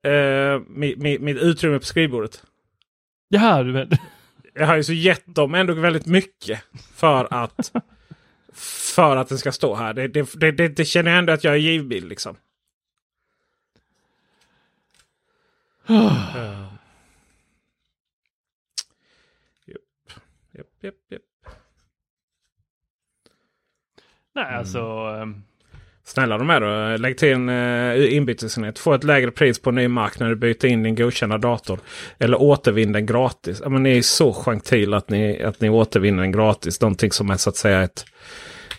[SPEAKER 19] uh, mitt utrymme på skrivbordet.
[SPEAKER 1] Jaha, du menar.
[SPEAKER 19] Jag har ju så gett dem ändå väldigt mycket för att för att det ska stå här. Det, det, det, det känner jag ändå att jag är givmild liksom. Uh. Japp, japp, japp,
[SPEAKER 1] Nej, alltså... Um...
[SPEAKER 19] Snälla de är då. Lägg till en uh, inbytesenhet. Få ett lägre pris på en ny mark när du byter in din godkända dator. Eller återvinn den gratis. Ja, men ni är så gentila att ni, att ni återvinner den gratis. Någonting som är så att säga ett,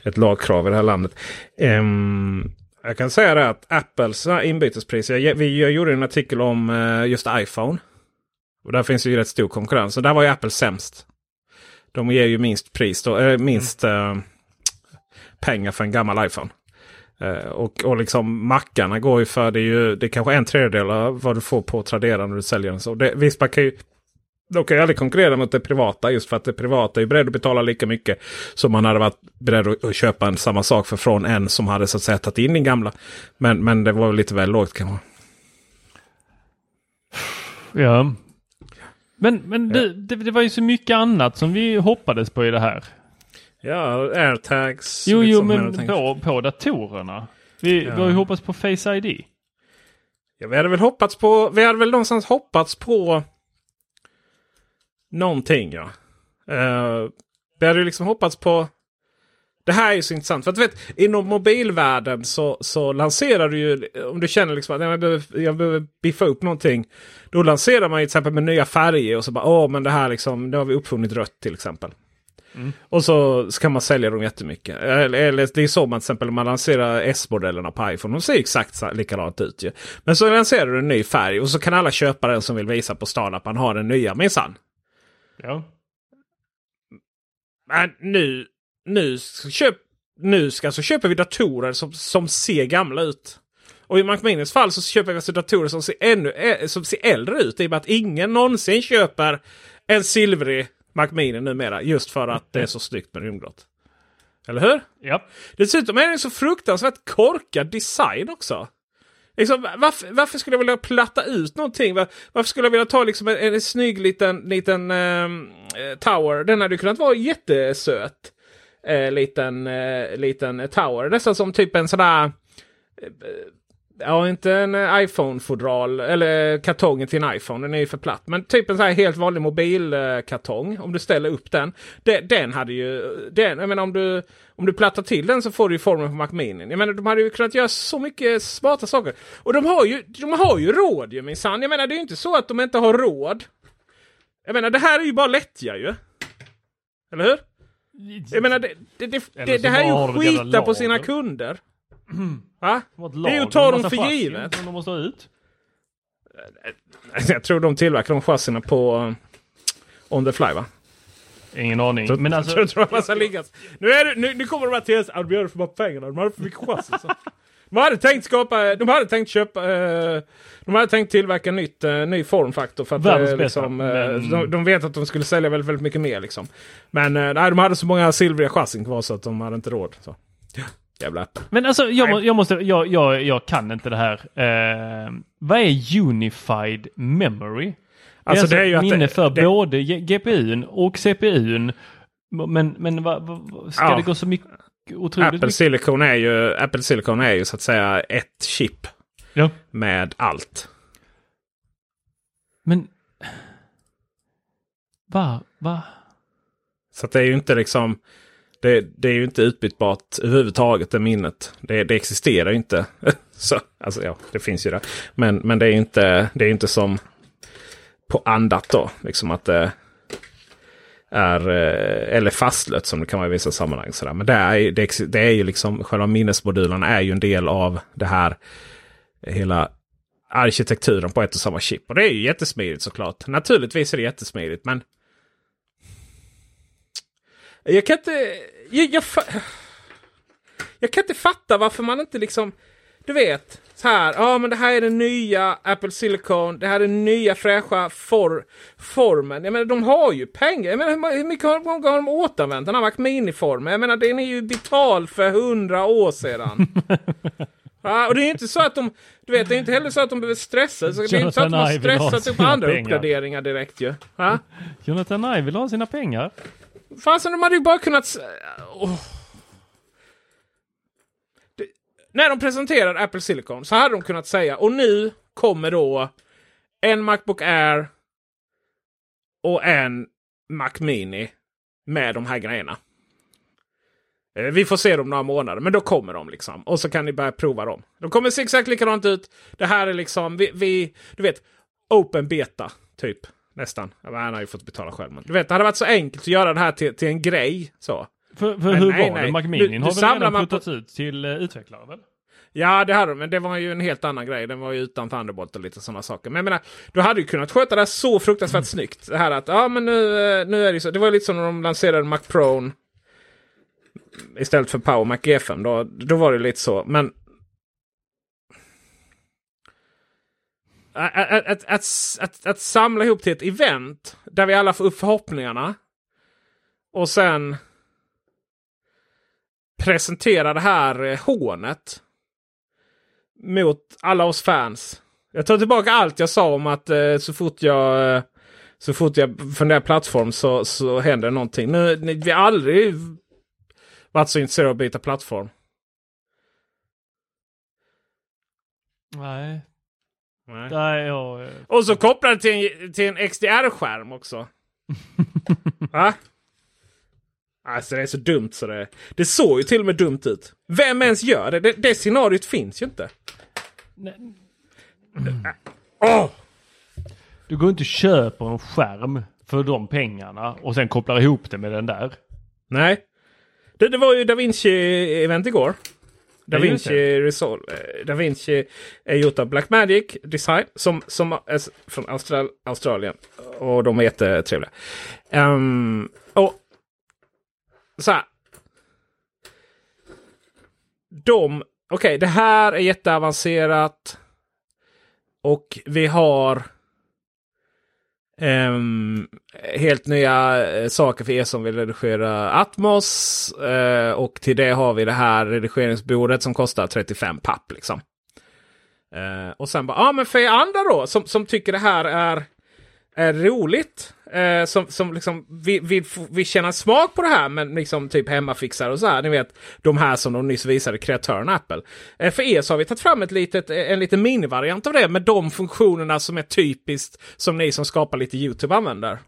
[SPEAKER 19] ett lagkrav i det här landet. Um, jag kan säga det att Apples inbytespris. Jag, vi, jag gjorde en artikel om uh, just iPhone. Och där finns ju rätt stor konkurrens. Och där var ju Apple sämst. De ger ju minst pris då, äh, minst mm. uh, pengar för en gammal iPhone. Uh, och, och liksom mackarna går ju för det är ju det är kanske en tredjedel av vad du får på Tradera när du säljer den. Så det, visst, man kan ju, de kan ju aldrig konkurrera mot det privata just för att det privata är beredd att betala lika mycket som man hade varit beredd att, köpa en samma sak för från en som hade så att säga tagit in din gamla. Men, men det var lite väl lågt kanske.
[SPEAKER 1] Ja, men, men det, det, det, var ju så mycket annat som vi hoppades på i det här.
[SPEAKER 19] Ja, airtags.
[SPEAKER 1] Jo, jo, men på, på datorerna. Vi, ja. vi har ju hoppats på Face ID.
[SPEAKER 19] Ja, vi hade väl hoppats på, vi hade väl någonstans hoppats på någonting ja. Uh, vi hade ju liksom hoppats på det här är ju så intressant. För att du vet, inom mobilvärlden så, så lanserar du ju, om du känner liksom att jag behöver, jag behöver biffa upp någonting. Då lanserar man ju till exempel med nya färger och så bara, åh men det här liksom, nu har vi uppfunnit rött till exempel. Mm. Och så, så kan man sälja dem jättemycket. Eller, eller det är så man till exempel man lanserar S-modellerna på iPhone. De ser exakt likadant ut ju. Men så lanserar du en ny färg och så kan alla köpa den som vill visa på stan att man har den nya minsann.
[SPEAKER 1] Ja.
[SPEAKER 19] Men nu nu, köp, nu ska, så köper vi datorer som, som ser gamla ut. Och i Macminis fall så köper vi alltså datorer som ser, ännu, som ser äldre ut. I och med att ingen någonsin köper en silvrig Macmini numera. Just för att det är så snyggt med rymdgrott. Eller hur?
[SPEAKER 1] Ja.
[SPEAKER 19] Dessutom är det en så fruktansvärt korkad design också. Liksom, varför, varför, skulle jag vilja platta ut någonting? Var, varför skulle jag vilja ta liksom en, en snygg liten, liten ehm, eh, tower? Den hade kunnat vara jättesöt eh, liten, eh, liten tower. Nästan som typ en sån där... Eh, Eh, ja, inte en iPhone-fodral eller kartongen till en iPhone. Den är ju för platt. Men typ en sån här helt vanlig mobilkartong. Om du ställer upp den. Den, den hade ju... Den, jag menar om du, om du plattar till den så får du ju formen på Mac Mini. Jag menar de hade ju kunnat göra så mycket smarta saker. Och de har ju, de har ju råd ju minsann. Jag menar det är ju inte så att de inte har råd. Jag menar det här är ju bara lättja ju. Eller hur? Jag menar, det, det, det, det, det här är ju skita på sina kunder. Va? Det är ju att ta dem för givet.
[SPEAKER 1] de måste ha ut.
[SPEAKER 19] Jag tror de tillverkar de chassina på uh, On the Fly va?
[SPEAKER 1] Ingen aning.
[SPEAKER 19] Så, men alltså, jag tror att man ska ligga. Nu, är det, nu, nu kommer de här till oss. Vi gör det för bara pengarna. De har för mycket chassi. De hade tänkt skapa, de hade tänkt köpa, uh, de hade tänkt tillverka nytt, ny formfaktor. För att, uh, liksom, men... de, de, vet att de skulle sälja väldigt, väldigt mycket mer. Liksom. Men nej, de hade så många silvriga chassin kvar så att de hade inte råd. Så. Jävla app.
[SPEAKER 1] Men alltså jag, jag måste, jag, jag, jag kan inte det här. Uh, vad är Unified Memory? Alltså, det är, alltså det är minne det, för det, både GPUn och CPUn. Men, men va, va, ska ja. det gå så mycket?
[SPEAKER 19] Apple mycket. Silicon, är ju, Apple Silicon är ju så att säga ett chip.
[SPEAKER 1] Ja.
[SPEAKER 19] Med allt.
[SPEAKER 1] Men... Va? Va?
[SPEAKER 19] Så det är ju inte liksom... Det, det, är ju inte utbytbart överhuvudtaget det minnet. Det, det existerar ju inte. så, alltså ja, det finns ju det. Men, men det är ju inte, det är inte som på andat då. Liksom att det är, eh, eller fastlött som det kan vara i vissa sammanhang. Sådär. Men det är, det, det är ju liksom, själva minnesmodulerna är ju en del av det här hela arkitekturen på ett och samma chip. Och det är ju jättesmidigt såklart. Naturligtvis är det jättesmidigt men jag kan inte... Jag, jag, jag, kan inte fatta varför man inte liksom... Du vet, så här. Ja, men det här är den nya Apple Silicon. Det här är den nya fräscha for, formen. Jag menar, de har ju pengar. Jag menar, hur mycket har, har de återanvänt den här Mac Mini-formen? Jag menar, den är ju betald för hundra år sedan. Ja, och det är inte så att de, du vet, det är inte heller så att de behöver stressa. Så det är inte så att de har stressat upp andra pengar. uppgraderingar direkt ju. Ja?
[SPEAKER 1] Jonathan Ive vill ha sina pengar.
[SPEAKER 19] Fasen, de hade ju bara kunnat... Oh. Det, när de presenterade Apple Silicon så hade de kunnat säga och nu kommer då en Macbook Air och en Mac Mini med de här grejerna. Eh, vi får se dem några månader, men då kommer de liksom. Och så kan ni börja prova dem. De kommer se exakt likadant ut. Det här är liksom, vi, vi du vet, open beta typ. Nästan. Han har ju fått betala själv. Men du vet, det hade varit så enkelt att göra det här till, till en grej. Så.
[SPEAKER 1] För, för hur nej, var nej. det? Macminin har väl redan puttats på... ut till uh, utvecklare? Väl?
[SPEAKER 19] Ja, det hade de. Men det var ju en helt annan grej. Den var ju utan Thunderbolt och lite sådana saker. Men jag menar, du hade ju kunnat sköta det här så fruktansvärt mm. snyggt. Det här att, ja men nu, eh, nu är det så. Det var lite som när de lanserade Mac Pro istället för Power Mac G5. Då, då var det lite så. Men att, att, att, att, att samla ihop till ett event där vi alla får upp förhoppningarna. Och sen presentera det här eh, hånet. Mot alla oss fans. Jag tar tillbaka allt jag sa om att eh, så fort jag eh, så fort jag funderar plattform så, så händer någonting. Nu, vi har aldrig varit så intresserade av att byta plattform.
[SPEAKER 1] Nej, Nej. Nej jag...
[SPEAKER 19] Och så kopplar det till en, till en XDR-skärm också. Va? Alltså det är så dumt så det Det såg ju till och med dumt ut. Vem ens gör det? Det, det scenariot finns ju inte. Nej.
[SPEAKER 1] Mm. Oh! Du går inte och köper en skärm för de pengarna och sen kopplar ihop det med den där.
[SPEAKER 19] Nej. Det, det var ju Da Vinci-event igår. Da Vinci Resolve. Eh, da Vinci är gjort av Blackmagic Design som, som är från Austral Australien. Och de är jättetrevliga. Um, och så här. De, okej okay, det här är jätteavancerat. Och vi har Um, helt nya eh, saker för er som vill redigera Atmos. Uh, och till det har vi det här redigeringsbordet som kostar 35 papp. Liksom. Uh, och sen bara, ja ah, men för er andra då som, som tycker det här är, är roligt. Eh, som som liksom vill, vill, vill känna smak på det här men liksom typ hemmafixar och så här. Ni vet de här som de nyss visade, kreatören Apple. Eh, för er så har vi tagit fram ett litet, eh, en liten minivariant av det med de funktionerna som är typiskt som ni som skapar lite YouTube använder.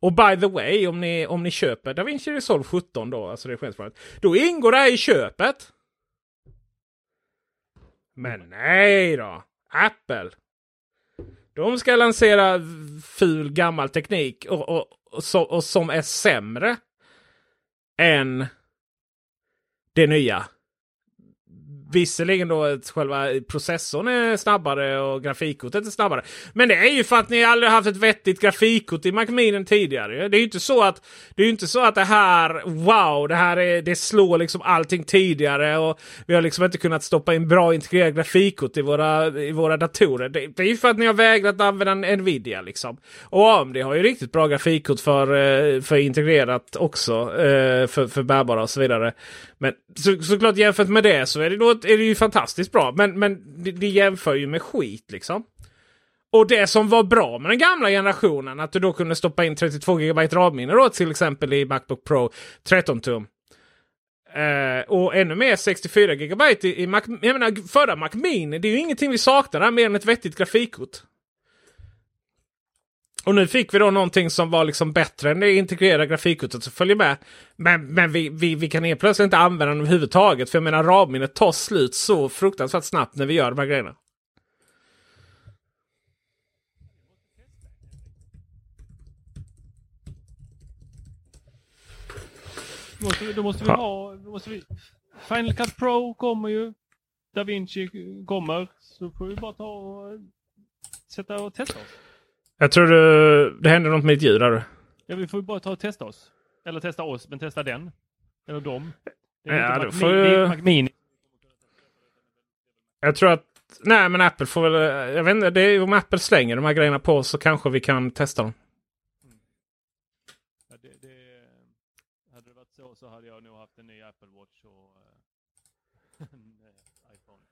[SPEAKER 19] Och by the way, om ni, om ni köper DaVinci Resolve 17 då, alltså redigeringsprogrammet, då ingår det här i köpet. Men nej då! Apple! De ska lansera ful gammal teknik och, och, och, så, och som är sämre än det nya. Visserligen då att själva processorn är snabbare och grafikkortet är snabbare. Men det är ju för att ni aldrig haft ett vettigt grafikkort i Macminen tidigare. Det är ju inte så att det är inte så att det här, wow, det här är, det slår liksom allting tidigare och vi har liksom inte kunnat stoppa in bra integrerad grafikkort i våra, i våra datorer. Det, det är ju för att ni har vägrat använda Nvidia liksom. Och AMD har ju riktigt bra grafikkort för, eh, för integrerat också. Eh, för, för bärbara och så vidare. Men så, såklart jämfört med det så är det, då, är det ju fantastiskt bra. Men, men det, det jämför ju med skit liksom. Och det som var bra med den gamla generationen, att du då kunde stoppa in 32 GB RAM-minne då till exempel i Macbook Pro 13 tum. Uh, och ännu mer 64 GB i, i Mac. Jag menar förra Mac Mini, det är ju ingenting vi saknar mer än ett vettigt grafikkort. Och nu fick vi då någonting som var liksom bättre än det integrerade grafikkortet som följer med. Men, men vi, vi, vi kan helt plötsligt inte använda den överhuvudtaget. För jag menar RAM-minnet tar slut så fruktansvärt snabbt när vi gör de här grejerna.
[SPEAKER 1] Måste vi, då måste vi ha... Måste vi, Final Cut Pro kommer ju. Da Vinci kommer. Så får vi bara ta och sätta och testa oss.
[SPEAKER 19] Jag tror det, det händer något med ditt ljud där.
[SPEAKER 1] Ja, vi får bara ta och testa oss. Eller testa oss, men testa den. Eller dem. Det är
[SPEAKER 19] Ja, då får ju-. Jag tror att... Nej men Apple får väl... Jag vet inte, det är, om Apple slänger de här grejerna på oss så kanske vi kan testa dem.
[SPEAKER 1] Ja, det, det, hade det varit så så hade jag nog haft en ny Apple Watch och eh, en eh, iPhone.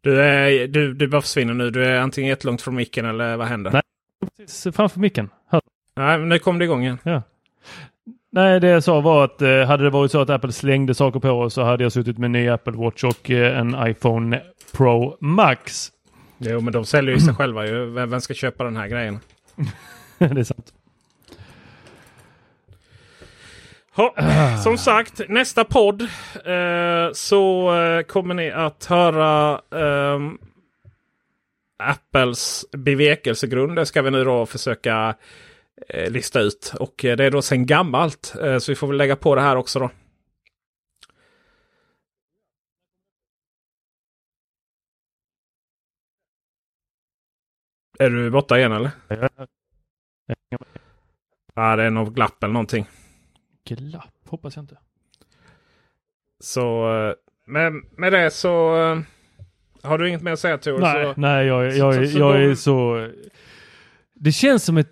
[SPEAKER 19] Du, är, du, du bara försvinner nu. Du är antingen jättelångt från micken eller vad händer?
[SPEAKER 1] Nej, precis framför micken. Hör.
[SPEAKER 19] Nej, men nu kom det igång igen.
[SPEAKER 1] Ja. Nej, det jag sa var att eh, hade det varit så att Apple slängde saker på oss så hade jag suttit med en ny Apple Watch och eh, en iPhone Pro Max.
[SPEAKER 19] Jo, men de säljer ju sig själva ju. Vem, ska köpa den här grejen?
[SPEAKER 1] det är sant.
[SPEAKER 19] Ha, som sagt, nästa podd eh, så eh, kommer ni att höra ehm, Apples bevekelsegrund. Det ska vi nu då försöka eh, lista ut. Och eh, det är då sen gammalt. Eh, så vi får väl lägga på det här också då. Är du borta igen eller? Ja, det är något glapp eller någonting.
[SPEAKER 1] Glapp hoppas jag inte.
[SPEAKER 19] Så med, med det så har du inget mer att säga Tor?
[SPEAKER 1] Nej,
[SPEAKER 19] så,
[SPEAKER 1] nej jag, jag,
[SPEAKER 19] så-
[SPEAKER 1] jag,
[SPEAKER 19] så
[SPEAKER 1] jag är så... Det känns som ett...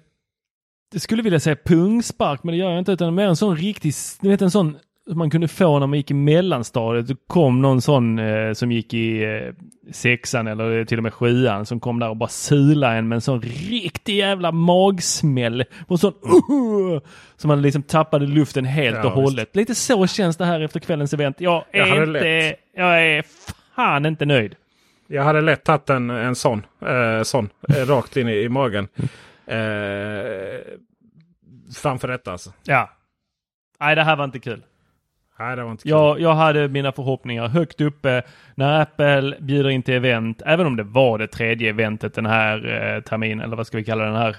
[SPEAKER 1] Jag skulle vilja säga pungspark, men det gör jag inte. Utan mer en sån riktig... Ni vet en sån som man kunde få när man gick i mellanstadiet. Det kom någon sån eh, som gick i eh, sexan eller till och med sjuan som kom där och bara sula en med en sån riktig jävla magsmäll. Och sån... Uh, som man liksom tappade luften helt
[SPEAKER 19] Ja,
[SPEAKER 1] och hållet. Lite så känns det här efter kvällens event. Jag
[SPEAKER 19] Jag
[SPEAKER 1] är inte...
[SPEAKER 19] lätt.
[SPEAKER 1] Jag är fan inte nöjd.
[SPEAKER 19] Jag hade lätt tagit en, en sån, eh, sån eh, rakt in i, i magen. Eh, framför detta alltså.
[SPEAKER 1] Ja. Nej, det här var inte kul.
[SPEAKER 19] Nej, det var inte kul.
[SPEAKER 1] Jag, jag hade mina förhoppningar högt uppe när Apple bjuder in till event, även om det var det tredje eventet den här eh, terminen, eller vad ska vi kalla den här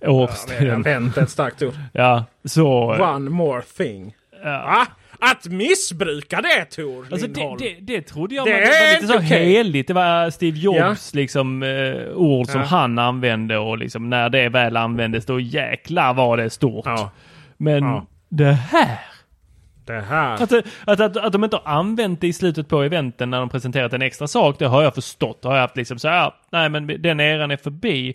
[SPEAKER 1] årstiden.
[SPEAKER 19] Event är ett starkt ord.
[SPEAKER 1] Ja, så...
[SPEAKER 19] One more thing. Va? Att missbruka det Tor
[SPEAKER 1] Alltså det, det, det trodde jag
[SPEAKER 19] Det
[SPEAKER 1] var, var lite
[SPEAKER 19] inte
[SPEAKER 1] så
[SPEAKER 19] okej.
[SPEAKER 1] heligt. Det var Steve Jobs liksom eh, ord som
[SPEAKER 19] Ja.
[SPEAKER 1] han använde och liksom när det väl användes då jäklar var det stort. Men
[SPEAKER 19] Ja.
[SPEAKER 1] det här.
[SPEAKER 19] Det här.
[SPEAKER 1] Att, att, att, att de inte har använt det i slutet på eventen när de presenterat en extra sak, det har jag förstått. Det har jag haft liksom så här, nej men den eran är förbi.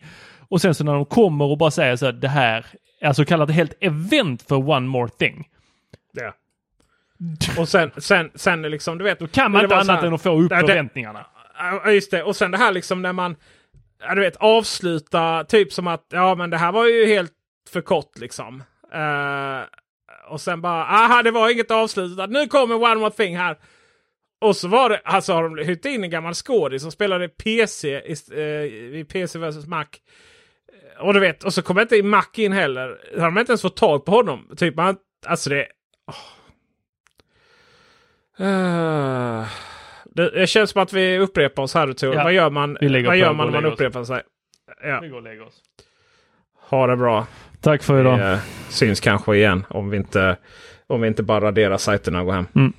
[SPEAKER 1] Och sen så när de kommer och bara säger så här, det här är så kallat helt event för one more thing.
[SPEAKER 19] Ja. Och sen, sen, sen liksom, du vet. Då
[SPEAKER 1] kan man inte annat än att få upp förväntningarna.
[SPEAKER 19] Ja, just det. Och sen det här liksom när man, ja, du vet, avsluta typ som att, ja men det här var ju helt för kort liksom. Eh, och sen bara, aha det var inget avslutat. Nu kommer one more thing här. Och så var det, alltså har de hyrt in en gammal skådis som spelade PC i, eh, i PC vs Mac. Och du vet, och så kommer inte Mac in heller. Har de inte ens fått tag på honom? Typ man, alltså det... Uh, det, det känns som att vi upprepar oss här Tor.
[SPEAKER 1] Ja,
[SPEAKER 19] vad gör man, vad gör man när man upprepar sig? Ja.
[SPEAKER 1] Vi går och lägger oss.
[SPEAKER 19] Ha det bra.
[SPEAKER 1] Tack för idag.
[SPEAKER 19] Vi eh, syns kanske igen om vi inte, om vi inte bara raderar sajterna och går hem.
[SPEAKER 1] Mm.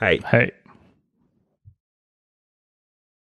[SPEAKER 19] Hej.
[SPEAKER 1] Hej.